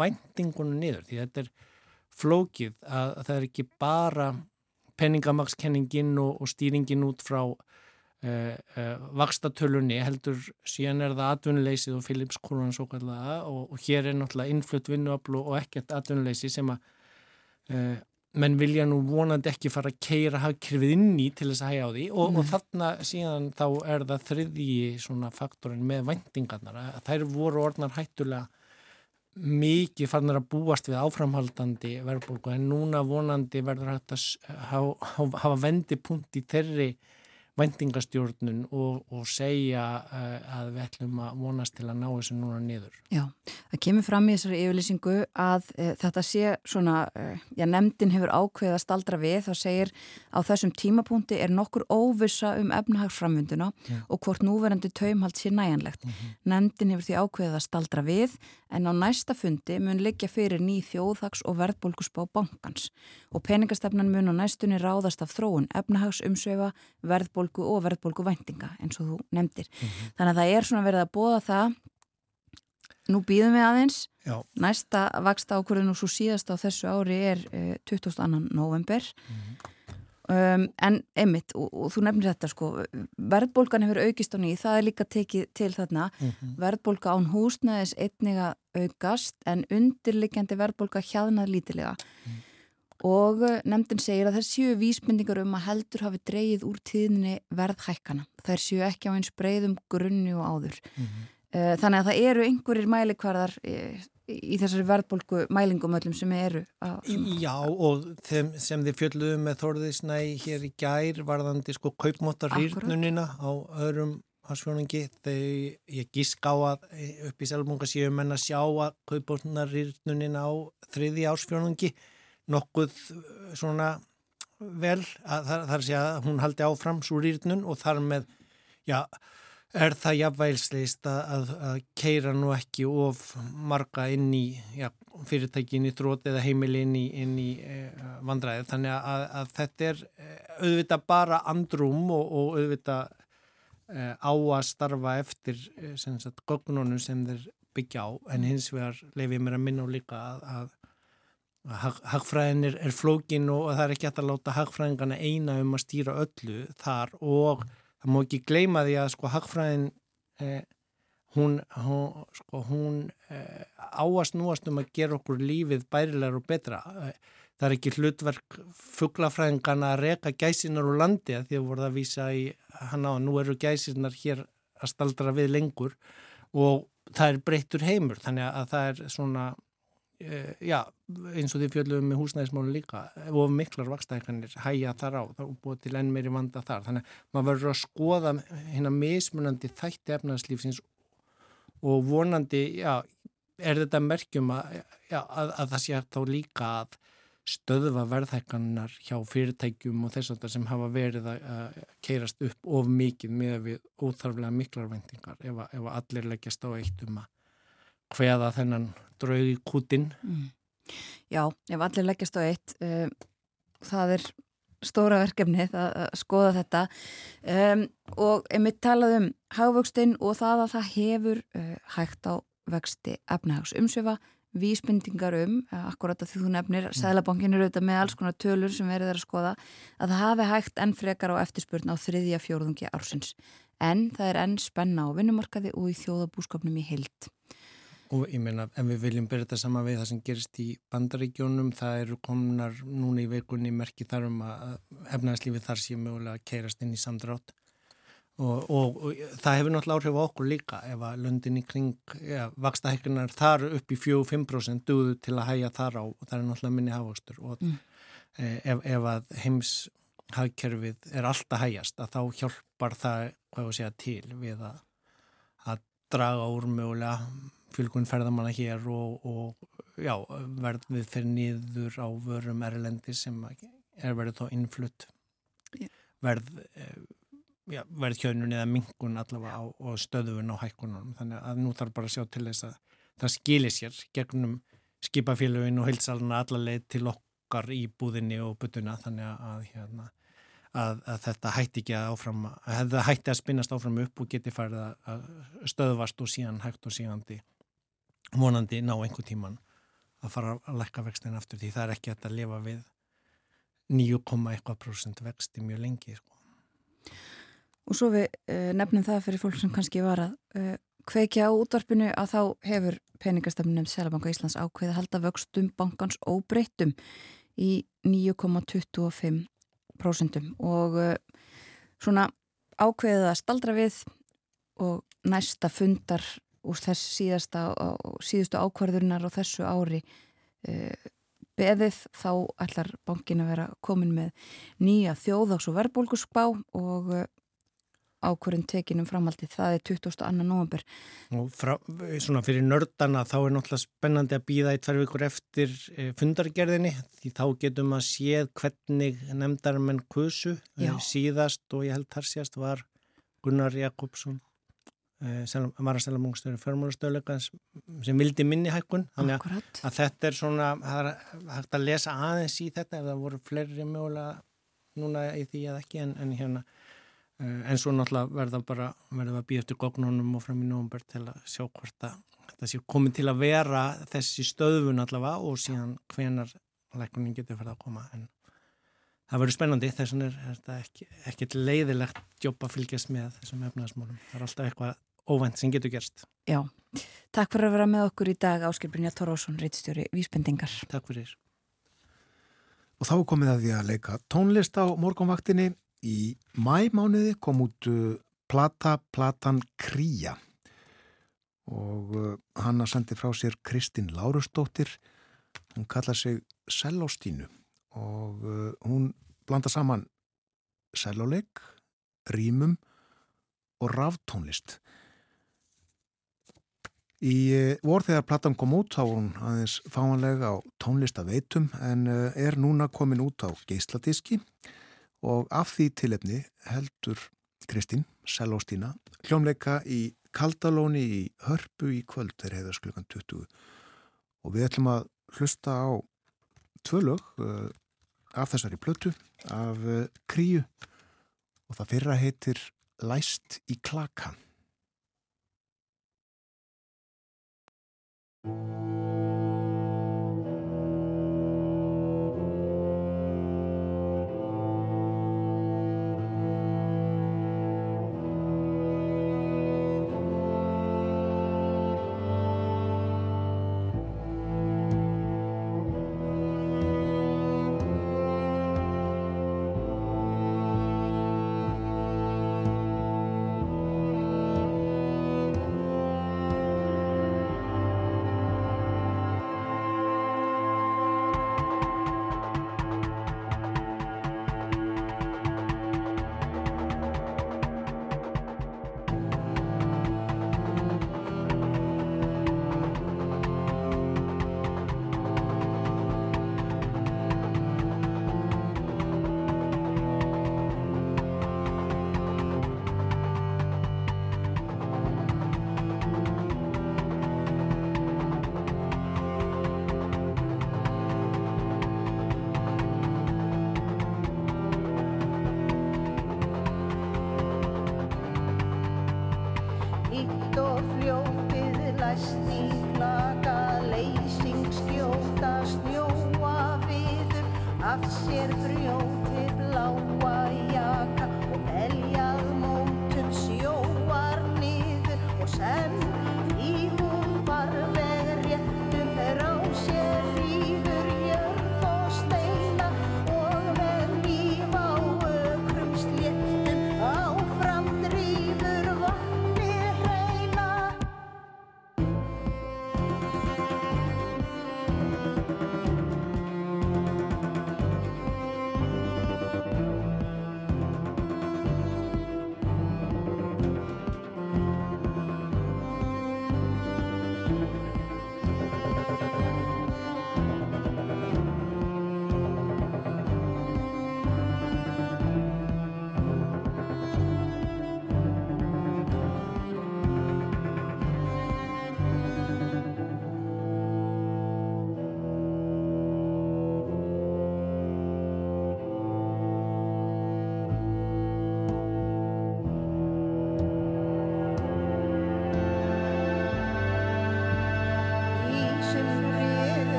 F: væntingunum niður því þetta er flókið að, að það er ekki bara penningamagskenningin og, og stýringin út frá uh, uh, vakstatölunni heldur síðan er það atvinnuleysið og Philips koronan svo kallaða og, og hér er náttúrulega innflutt vinnuafl og ekkert atvinnuleysi sem að uh, menn vilja nú vonandi ekki fara að keira hafkrifið inn í til þess að hægja á því og, og þarna síðan þá er það þriðji svona faktorin með vendingarnar að þær voru orðnar hættulega mikið fannar að búast við áframhaldandi verðbólku en núna vonandi verður hægt að hafa, vendipunkt í þeirri vendingastjórnun og, og segja uh, að við ætlum að vonast til að ná þessu núna niður.
B: Já, það kemur fram í þessari yfirlýsingu að uh, þetta sé svona, uh, já, nefndin hefur ákveðið að staldra við, þá segir á þessum tímapunkti er nokkur óvisa um efnahagsframvinduna já. og hvort núverandi taumhald sé næjanlegt. -huh. Mhm. Nefndin hefur því ákveðið að staldra við en á næsta fundi mun liggja fyrir ný þjóðhags og verðbólkusbá bankans og peningastefnan mun á næstunni ráðast af þróun efnahagsumsvefa, verðbólku og verðbólku væntinga eins og þú nefndir. Mm -hmm. Þannig að það er svona verið að bóða það nú býðum við aðeins Já. næsta vaksta ákvörðun og svo síðast á þessu ári er eh, 22. november mm -hmm. Um, en emitt, og, og þú nefnir þetta sko, verðbólgan hefur aukist á nýð, það er líka tekið til þarna mm -hmm. verðbólga án húsnæðis einniga aukast en undirlikjandi verðbólga hjaðnað lítilega mm. og uh, nefndin segir að það séu vísmyndingar um að heldur hafi dreyið úr tíðinni verðhækkana þær séu ekki á eins breyðum grunni og áður mm -hmm. þannig að það eru einhverjir mælikvarðar uh, í þessari verðbólku mælingum öllum sem eru
F: Já og þeim, sem þið fjöldluðu með Þorðisnæ hér í gær varðandi sko kaupmóttar hýrnunina á öðrum hansfjóningi þegar ég gísk á að upp í selbunga séum en að sjá að kaupmóttar hýrnunina á þriði ásfjóningi nokkuð svona vel að þar, þar sé að hún haldi áfram svo hýrnun og þar með já er það jafnvælslist að, að, að keira nú ekki of marga inn í ja, fyrirtækin í þrótt eða heimili inn í, inn í eh, vandræði? Þannig að, að þetta er eh, auðvitað bara andrum og, og auðvitað eh, á að starfa eftir sem sagt gognunum sem þeir byggja á. En hins vegar leif ég mér að minna á líka að hagfræðin er, er flókin og það er ekki hægt að láta hagfræðingana eina um að stýra öllu þar og það má ekki gleima því að sko hagfræðin eh, hún, hún, sko, hún eh, áast núast um að gera okkur lífið bærilegar og betra. Eh, það er ekki hlutverk fugglafræðingana að reka gæsinar úr landi að því að voruð að vísa í hann á nú eru gæsinar hér að staldra við lengur og það er breyttur heimur þannig að það er svona já, eins og því fjöldum með húsnæðismáli líka og miklar vakstækanir hæja þar á, þá búið til enn meiri vanda þar, þannig að maður verður að skoða hérna mismunandi þætti efnarslífsins og vonandi, já, er þetta merkjum að, já, að, að það sé þá líka að stöðva verðhækkanar hjá fyrirtækjum og þess að það sem hafa verið að keirast upp of mikið með við óþarflega miklar vendingar ef, ef allir leggjast á eitt um að hveða þennan draugi kútin. Mm.
B: Já, ef allir leggjast á eitt, um, það er stóra verkefnið að skoða þetta um, og einmitt talað um hagvöxtinn og það að það hefur uh, hægt á vexti efnahags umsöfa, vísbendingar um, uh, akkurat að því þú nefnir, mm. Sælabankin eru auðvitað með alls konar tölur sem verið er að skoða, að það hafi hægt enn frekar á eftirspurn á þriðja fjórðungi ársins. En það er enn spenna á vinnumarkaði og í þjóðabúskapnum í heilt.
F: Og ég meina, ef við viljum byrja þetta sama við það sem gerist í bandaríkjónum, það eru komnar núna í veikunni merki þar um að efnæðslífið þar sé mögulega að keirast inn í samdrátt. Og, og, og það hefur náttúrulega áhrif á okkur líka. Ef að löndin í kring, ja, vakstahekkunar þar upp í 4-5% duðu til að hæja þar á og það er náttúrulega minni hafastur og mm. Eh, ef, ef að heims hagkerfið er alltaf hæjast að þá hjálpar það, hvað ég segja, til við að, að draga úr mögulega fylgun ferðamanna hér og, og já, verðið fyrir nýður á vörum erlendi sem er verið þá innflutt verð, eh, já, verð hjönnun eða mingun allavega á, og stöðun á hækkunum. Þannig að nú þarf bara að sjá til þess að það skilir sér gegnum skipafélagin og heilsalna allarleið til okkar í búðinni og butuna þannig að hérna Að, að þetta hætti ekki að áfram að þetta hætti að spinnast áfram upp og geti farið að stöðvast og síðan hægt og síðandi vonandi ná einhver tíman að fara að lekka vextin aftur því það er ekki að lifa við 9,1% vexti mjög lengi sko.
B: Og svo við uh, nefnum það fyrir fólk sem kannski var að uh, kveikja á útvarpinu að þá hefur peningastafnum Sælabanka Íslands ákveð að halda vöxtum bankans óbreyttum í 9,25% og uh, svona ákveðið að staldra við og næsta fundar úr þess síðasta, síðustu ákvarðurnar á þessu ári uh, beðið þá ætlar bankin að vera komin með nýja þjóðáks og verbulgusbá og uh, ákvarðun tekinum framhaldi, það er 22. november.
F: Og frá, svona fyrir nördana þá er náttúrulega spennandi að býða í tvær vikur eftir uh, fundargerðinni því þá getum að séð hvernig nefndar menn kusu síðast og ég held þar síðast var Gunnar Jakobsson var að stela mungstöru fjármálastöðleika sem vildi minni hækkun. Þannig að, að þetta er svona það er hægt að lesa aðeins í þetta ef það voru fleiri mögulega núna í því að ekki en, en hérna uh, en svo náttúrulega verða bara verða að býja eftir góknunum og fram í nógumber til að sjá hvort að þetta sé komið til að vera þessi stöðun allavega og síðan hvenar lækunin getur fyrir að koma. En það verður spennandi þess vegna er þetta ekki, ekki leiðilegt jobb að fylgjast með þessum efnaðasmálum það er alltaf eitthvað óvænt sem getur gerst.
B: Já, takk fyrir að vera með okkur í dag Áskil Brynja Torrósson, reittstjóri Vísbendingar.
F: Takk fyrir.
A: Og þá komið að því að leika tónlist á morgunvaktinni. Í mæmániði kom út uh, Plata Platan Kría og uh, hann að sendi frá sér Kristinn Lárusdóttir. Hún kallar sig Sellóstínu og uh, hún blanda saman sellóleik, rýmum og ráftónlist. Í eh, vor þegar plattan kom út var hún aðeins fáanlega á tónlistaveitum en eh, er núna komin út á geisladiski og af því tilefni heldur Kristín Selóstína hljómleika í Kaldalóni í Hörpu í kvöld þegar heiðast klukkan 20 og við ætlum að hlusta á tvö lög uh, af þessari plötu af uh, Kríu. Og það fyrra heitir Læst í klakan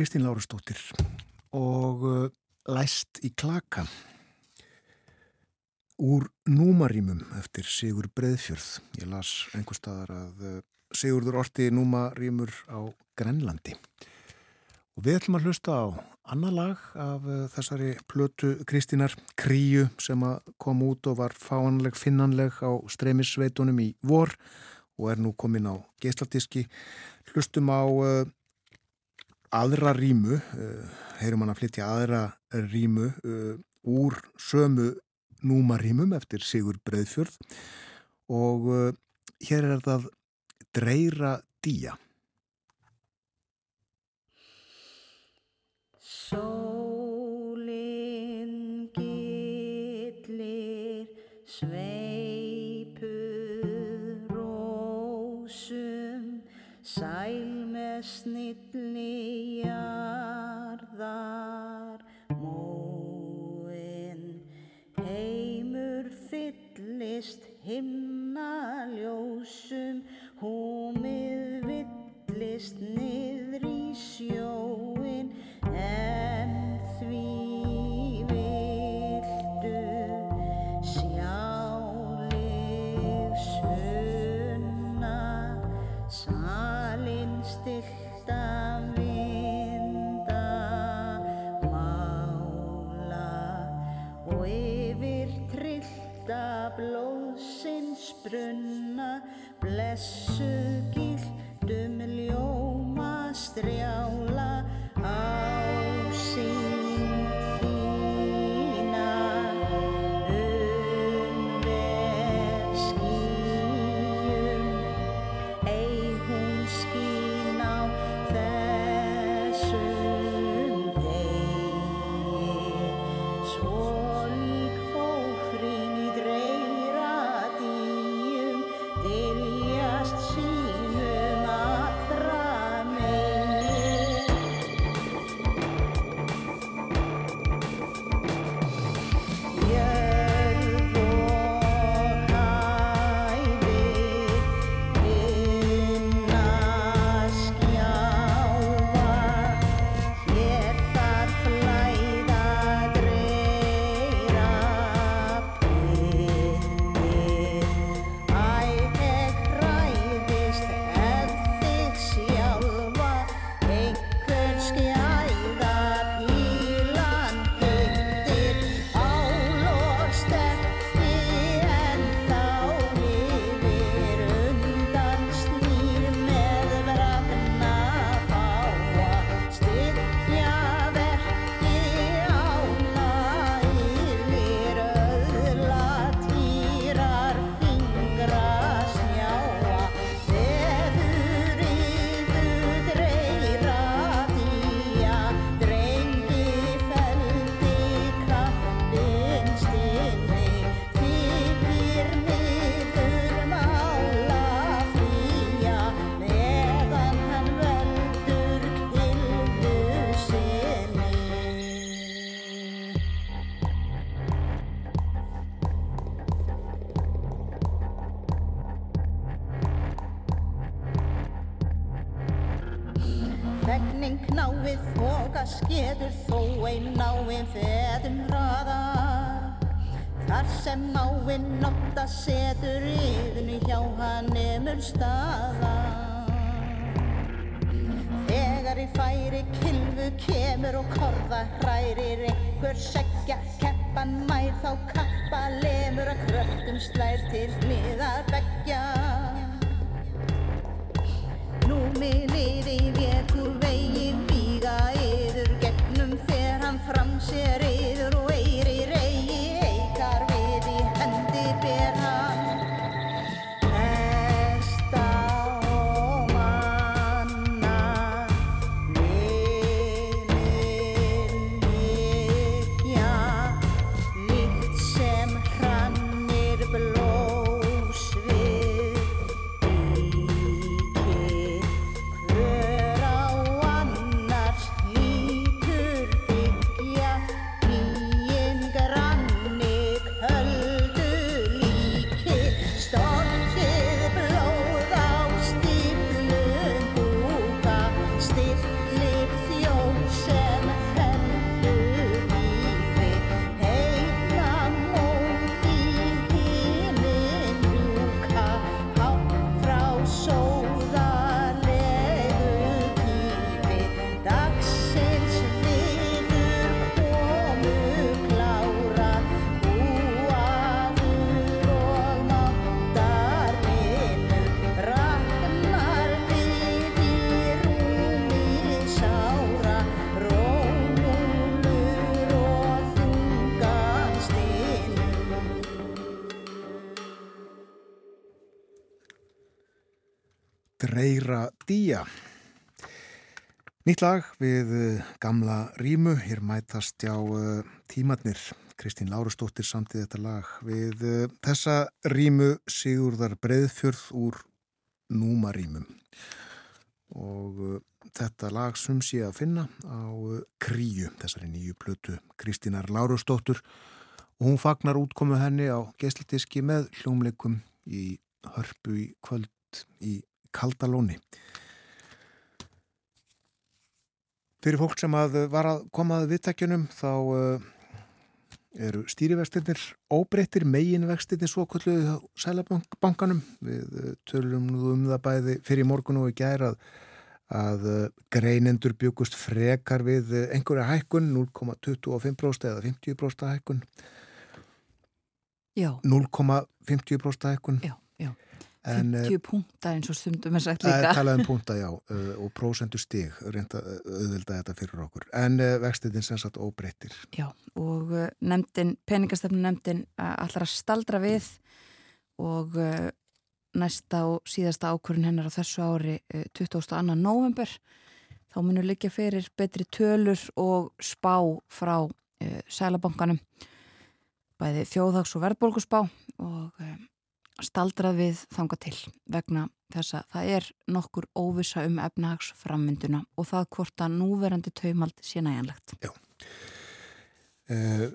A: Kristín Lárustóttir og uh, læst í klaka úr númarímum eftir Sigur Breðfjörð. Ég las einhver staðar að uh, Sigurður orti númarímur á Grenlandi. Og við ætlum að hlusta á annar lag af uh, þessari plötu Kristínar Kríu sem kom út og var fáanleg, finnanleg á streymisveitunum í vor og er nú komin á geislatiski. Hlustum á uh, aðra rímu, uh, heyrum hann að flytja aðra rímu uh, úr sömu númarímum eftir Sigur Breðfjörð og uh, hér er það Dreira Día.
C: Sólinn gillir sveipur rósum sæl með snilli jarðar. Móin heimur fyllist himnaljósum húmið villist niður í sjóin sem áinn notta setur yðinu hjá hann emur staðar. Þegar í færi kilfu kemur og korða hrærir einhver seggja keppan mær þá kappa lemur að kröftum slær til hliðar beggja.
A: Día. Nýtt lag við eh, gamla rímu, hér mætast já uh, tímatnir. Kristín Lárusdóttir samtið þetta lag við uh, þessa rímu Sigurðar Breiðfjörð úr Núma rímum. Og þetta lag sum sé að finna á Kríu, þessari nýju plötu Kristínar Lárusdóttur og hún fagnar útkomu henni á geisladiski með hljómleikum í hörpu í kvöld í Kaldalóni. Fyrir fólk sem að var að koma að viðtækjunum þá uh, eru stýrivextirnir óbreyttir meginvextirnir svo kvölduðu sælabankanum. Við uh, tölum nú um það bæði fyrir morgun og í gæra að, að greinendur byggust frekar við einhverja hækkun 0,25% eða 50% hækkun.
B: Já,
A: 0,50% hækkun.
B: já, já.
A: En, uh,
B: 50 púnta eins og stundum er sagt
A: Það er
B: líka.
A: talað um púnta, já, uh, og prósendu stig reynda uh, auðvelda þetta fyrir okkur. En vextiðin sem sagt óbreyttir.
B: Já, og nefndin, peningastefnu nefndin allar að staldra við og næsta og síðasta ákvörðin hennar á þessu ári uh, 22. november þá munur liggja fyrir betri tölur og spá frá sælabankanum bæði þjóðhags og verðbólgusspá og staldrað við þanga til vegna þess að það er nokkur óvisa um efnahagsframmynduna og það hvort að núverandi taumald sé næjanlegt.
A: Uh,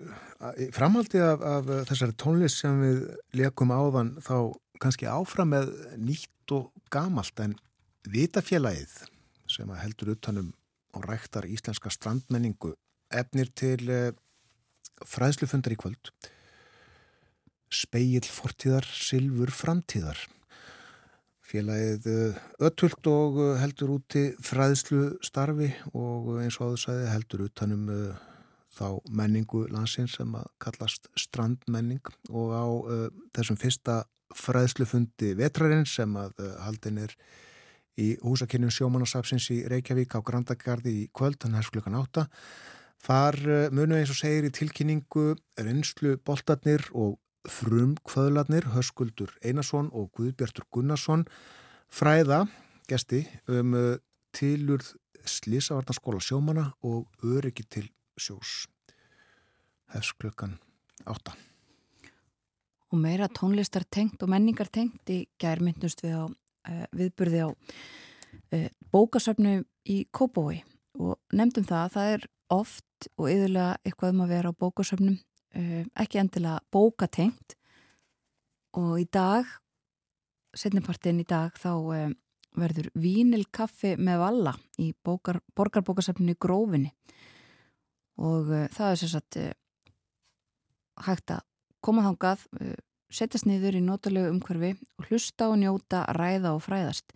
A: í framaldi af, af þessari tónlist sem við leikum áðan þá kannski áfram með nýtt og gamalt en vitafélagið sem heldur utanum og ræktar íslenska strandmenningu efnir til uh, fræðslufundar í kvöld speill fortíðar, silfur framtíðar félagið uh, öttult og uh, heldur úti fræðslu starfi og eins og áður sagði heldur utanum uh, þá menningu landsins sem að kallast strandmenning og á uh, þessum fyrsta fræðslufundi vetrarinn sem að uh, haldin er í húsakinnum sjómanasapsins í Reykjavík á Grandagarði í kvöld, þannig að klukkan átta. Þar uh, munu eins og segir í tilkynningu reynslu boltarnir og frum kvöðlarnir, Höskuldur Einarsson og Guðbjartur Gunnarsson fræða gesti um uh, tilurð Slísavarnaskóla sjómana og öryggi til sjós. Hefst klukkan átta.
B: og meira tónlistar tengt og menningar tengt í gær myndnust við á uh, viðburði á uh, bókasöfnu í Kópói og nefndum það að það er oft og yðurlega eitthvað um að vera á bókasöfnum ekki endilega bókatengt og í dag setnipartin í dag þá uh, verður vínilkaffi með valla í bókar, borgarbókasafninu í Grófinni og uh, það er uh, hægt að koma þangað, uh, setjast niður í notalegu umhverfi og hlusta og njóta, ræða og fræðast.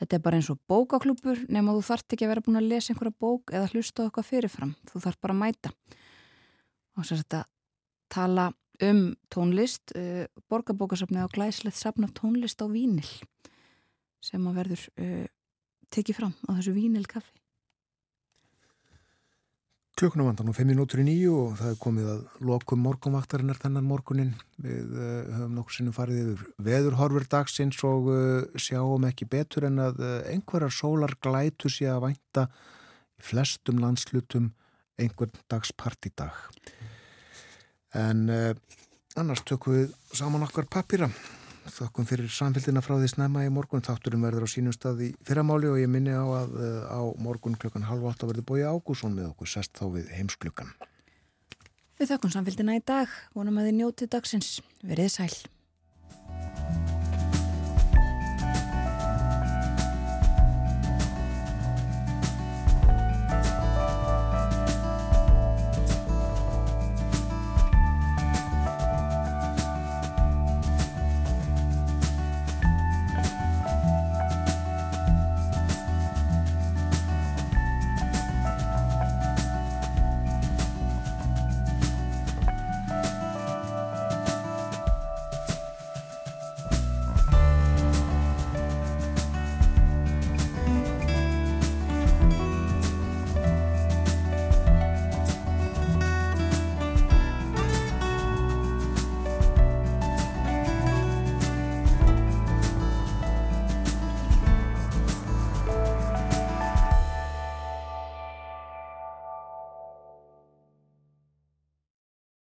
B: Þetta er bara eins og bókaklúpur nema þú þart ekki að vera búin að lesa einhverja bók eða hlusta okkar fyrirfram, þú þart bara að mæta. Og að tala um tónlist, uh, borgarbókasafni á glæslegt safn af tónlist á vínil sem að verður uh, tekið fram á þessu vínilkaffi.
A: Klukkunum vandan og fimm minútur í nýju og það er komið að lokum morgunvaktarinnar þennan morgunin. Við uh, höfum nokkur sinnum farið yfir veðurhorfur dagsins og uh, sjáum ekki betur en að uh, einhverjar sólar glætu sé að vænta í flestum landslutum einhvern dags partidag. En annars tökum við saman okkar pappira. Þakkum fyrir samfélgina frá því snemma í morgun. Þátturum verður á sínum stað í fyrramáli og ég minni á að á morgun klukkan halv átt að verður bói Ágússon með okkur sest þá við heimsklukkan.
B: Við þakkum samfélgina í dag. Vonum að þið njótið dagsins. Verið sæl.